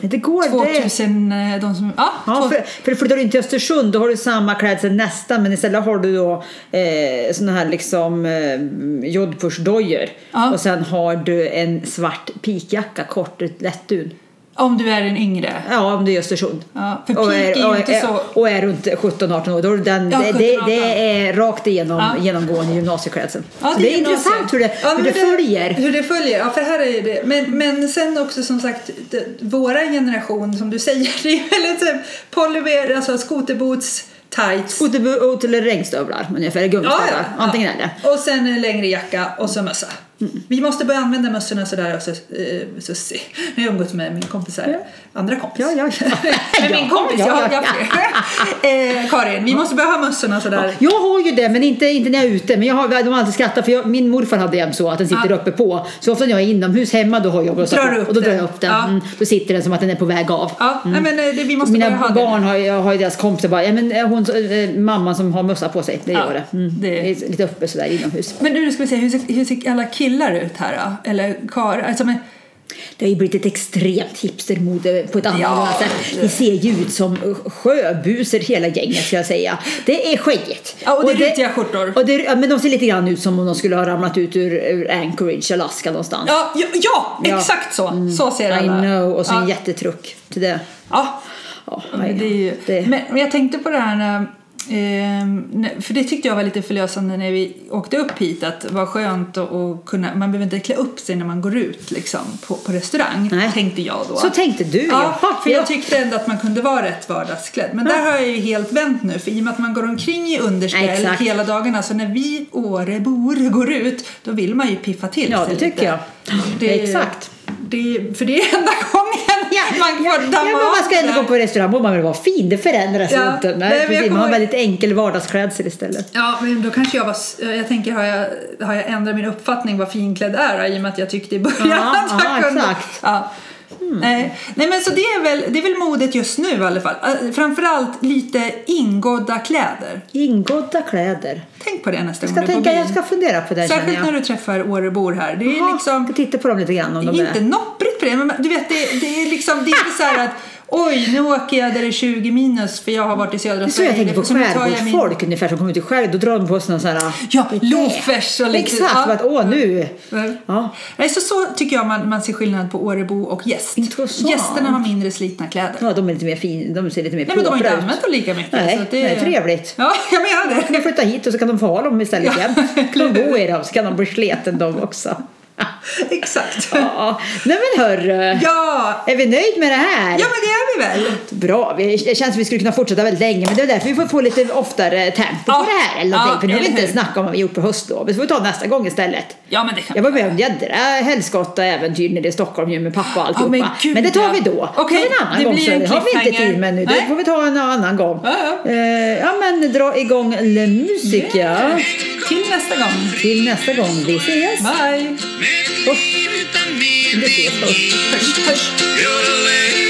[SPEAKER 1] Det går det.
[SPEAKER 2] 2000, eh, de som, ja,
[SPEAKER 1] Ja, för, för flyttar du in till Östersund då har du samma klädsel nästan men istället har du då eh, såna här liksom eh, jodpursdojor
[SPEAKER 2] Ja.
[SPEAKER 1] och sen har du en svart pikjacka, kort lättdun.
[SPEAKER 2] Om du är en yngre.
[SPEAKER 1] Ja, om det är Östersund.
[SPEAKER 2] Ja, för
[SPEAKER 1] och,
[SPEAKER 2] är
[SPEAKER 1] och,
[SPEAKER 2] inte så...
[SPEAKER 1] och är runt 17-18 år, då är det, den,
[SPEAKER 2] Ja,
[SPEAKER 1] det, det,
[SPEAKER 2] 17-18.
[SPEAKER 1] det är rakt igenom
[SPEAKER 2] Ja.
[SPEAKER 1] genomgående gymnasieklädsel.
[SPEAKER 2] Ja,
[SPEAKER 1] så det är
[SPEAKER 2] gymnasiet.
[SPEAKER 1] intressant hur det,
[SPEAKER 2] Ja,
[SPEAKER 1] hur
[SPEAKER 2] men
[SPEAKER 1] det följer.
[SPEAKER 2] Hur det följer, ja för här är det. Men, men sen också som sagt, det, våra generation som du säger, det är väldigt här polymer, alltså skoterboots, tights.
[SPEAKER 1] Skoterboot eller regnstövlar ungefär, gummistövlar. Antingen eller.
[SPEAKER 2] Och sen en längre jacka och så mössa. Vi måste börja använda mössorna sådär också, eh, Sussi. Jag har umgåtts med min kompis här. Andra kompis.
[SPEAKER 1] Ja, ja, ja.
[SPEAKER 2] med min
[SPEAKER 1] Ja,
[SPEAKER 2] kompis,
[SPEAKER 1] ja,
[SPEAKER 2] jag,
[SPEAKER 1] ja,
[SPEAKER 2] jag, eh, Karin, vi måste börja ha mössorna sådär.
[SPEAKER 1] Jag har ju det, men inte, inte när jag är ute. Men jag har, de har alltid skrattat för jag, min morfar hade jämt så att den sitter
[SPEAKER 2] Ja.
[SPEAKER 1] uppe på. Så ofta när jag är inomhus hemma då har jag bössa
[SPEAKER 2] Drar upp
[SPEAKER 1] Och då drar
[SPEAKER 2] den?
[SPEAKER 1] jag upp den.
[SPEAKER 2] Ja.
[SPEAKER 1] Mm, då sitter den som att den är på väg av.
[SPEAKER 2] Ja, nej, men eh, det, vi måste
[SPEAKER 1] Mina
[SPEAKER 2] ha
[SPEAKER 1] barn har, jag har ju deras kompisar bara, ja men eh, hon, eh, mamman som har mössa på sig, det
[SPEAKER 2] Ja,
[SPEAKER 1] gör det. Mm.
[SPEAKER 2] det-
[SPEAKER 1] det... är lite uppe sådär inomhus.
[SPEAKER 2] Men nu ska vi se, hur ser, hur ser alla killar ut här då? Eller kar, alltså men,
[SPEAKER 1] Det har ju blivit ett extremt hipstermode på ett annat
[SPEAKER 2] Ja,
[SPEAKER 1] sätt. Det ser ju ut som sjöbusar hela gänget ska jag säga. Det är skäggigt.
[SPEAKER 2] Ja, och det är rutiga skjortor.
[SPEAKER 1] Och det, ja, men de ser lite grann ut som om de skulle ha ramlat ut ur, ur Anchorage, Alaska någonstans.
[SPEAKER 2] ja, ja, ja, exakt så. Så ser
[SPEAKER 1] I
[SPEAKER 2] alla.
[SPEAKER 1] know, och så en jättetruck till det.
[SPEAKER 2] Ja.
[SPEAKER 1] Ja,
[SPEAKER 2] Men, det är ju,
[SPEAKER 1] det-
[SPEAKER 2] Men, men jag tänkte på det här när, ehm, för det tyckte jag var lite förlösande när vi åkte upp hit att vad skönt att att kunna, man behöver inte klä upp sig när man går ut liksom på, på restaurang
[SPEAKER 1] Nej.
[SPEAKER 2] tänkte jag då.
[SPEAKER 1] Så tänkte du,
[SPEAKER 2] Ja,
[SPEAKER 1] jaha.
[SPEAKER 2] för
[SPEAKER 1] Ja.
[SPEAKER 2] jag tyckte ändå att man kunde vara rätt vardagsklädd. Men där har jag ju helt vänt nu för i och med att man går omkring i underställ hela dagarna så när vi Årebor går ut då vill man ju piffa till
[SPEAKER 1] Ja,
[SPEAKER 2] sig
[SPEAKER 1] det tycker
[SPEAKER 2] lite.
[SPEAKER 1] jag.
[SPEAKER 2] Det,
[SPEAKER 1] Exakt.
[SPEAKER 2] Det, för det är enda gången man får
[SPEAKER 1] Ja,
[SPEAKER 2] damma av
[SPEAKER 1] man ska ändå gå på restaurang och man vill vara fin. Det förändras
[SPEAKER 2] Ja,
[SPEAKER 1] inte.
[SPEAKER 2] nej,
[SPEAKER 1] Nej, precis. Man har väldigt enkel vardagsklädsel istället.
[SPEAKER 2] Ja, men då kanske jag var... Jag tänker, har jag, har jag ändrat min uppfattning vad finklädd är i och med att jag tyckte i början
[SPEAKER 1] Ja,
[SPEAKER 2] att jag
[SPEAKER 1] ja,
[SPEAKER 2] kunde...
[SPEAKER 1] exakt.
[SPEAKER 2] Ja. Nej, nej, men så det är, väl, det är väl modet just nu i alla fall. Äh, Framförallt lite ingådda kläder.
[SPEAKER 1] Ingådda kläder.
[SPEAKER 2] Tänk på det nästa
[SPEAKER 1] Jag
[SPEAKER 2] gång
[SPEAKER 1] ska
[SPEAKER 2] du på
[SPEAKER 1] tänka, jag ska fundera på det
[SPEAKER 2] Särskilt när du träffar Årebor här. Det är
[SPEAKER 1] Jaha,
[SPEAKER 2] liksom...
[SPEAKER 1] Jag titta på dem lite grann om de
[SPEAKER 2] Inte
[SPEAKER 1] är...
[SPEAKER 2] nopprigt på det, men du vet, det, det är liksom det är inte så att oj, nu åker jag där det är 20 minus för jag har varit i södra
[SPEAKER 1] Det är så jag tänker på
[SPEAKER 2] jag min-
[SPEAKER 1] skärgårdsfolk ungefär som kommer ut i skärgården. Då drar de på sig någon sån här...
[SPEAKER 2] Ja, loafers och lite...
[SPEAKER 1] Exakt,
[SPEAKER 2] ja.
[SPEAKER 1] att åh nu... Ja.
[SPEAKER 2] Nej, så, så tycker jag man, man ser skillnad på Årebo och gäst.
[SPEAKER 1] Intressant.
[SPEAKER 2] Gästerna har mindre slitna kläder.
[SPEAKER 1] ja, de är lite mer fin, de ser lite mer
[SPEAKER 2] Nej, men de har inte använt dem lika mycket.
[SPEAKER 1] Nej,
[SPEAKER 2] så det
[SPEAKER 1] nej, trevligt.
[SPEAKER 2] Ja, jag menar
[SPEAKER 1] De kan
[SPEAKER 2] det.
[SPEAKER 1] flytta hit och så kan de få ha dem istället igen. Kan de bo i dem så kan de bli sleten de också.
[SPEAKER 2] Exakt.
[SPEAKER 1] Ja. Nej men hörru.
[SPEAKER 2] Ja,
[SPEAKER 1] Är vi nöjd med det här?
[SPEAKER 2] ja men det är vi väl.
[SPEAKER 1] Bra, Vi- det känns som vi skulle kunna fortsätta väldigt länge men det är därför vi får få lite oftare tempo
[SPEAKER 2] Ja.
[SPEAKER 1] på det här. Eller någonting, för nu har vi inte snackat om vad vi gjort på höstlovet. Så får vi ta nästa gång istället.
[SPEAKER 2] Ja, men det kan
[SPEAKER 1] Jag var med om jädra helskotta äventyr nere i Stockholm ju med pappa och alltihopa.
[SPEAKER 2] men gud,
[SPEAKER 1] men det tar vi då. Tar vi en annan
[SPEAKER 2] det
[SPEAKER 1] gång.
[SPEAKER 2] blir en
[SPEAKER 1] det har vi inte tid med nu.
[SPEAKER 2] Nej.
[SPEAKER 1] Det får vi ta en annan gång.
[SPEAKER 2] Ja, ja.
[SPEAKER 1] Eh, ja men dra igång Le Musica.
[SPEAKER 2] Yeah. Till nästa gång.
[SPEAKER 1] Till nästa gång. Vi ses.
[SPEAKER 2] Bye!
[SPEAKER 3] Med ett liv utan mening. Gör det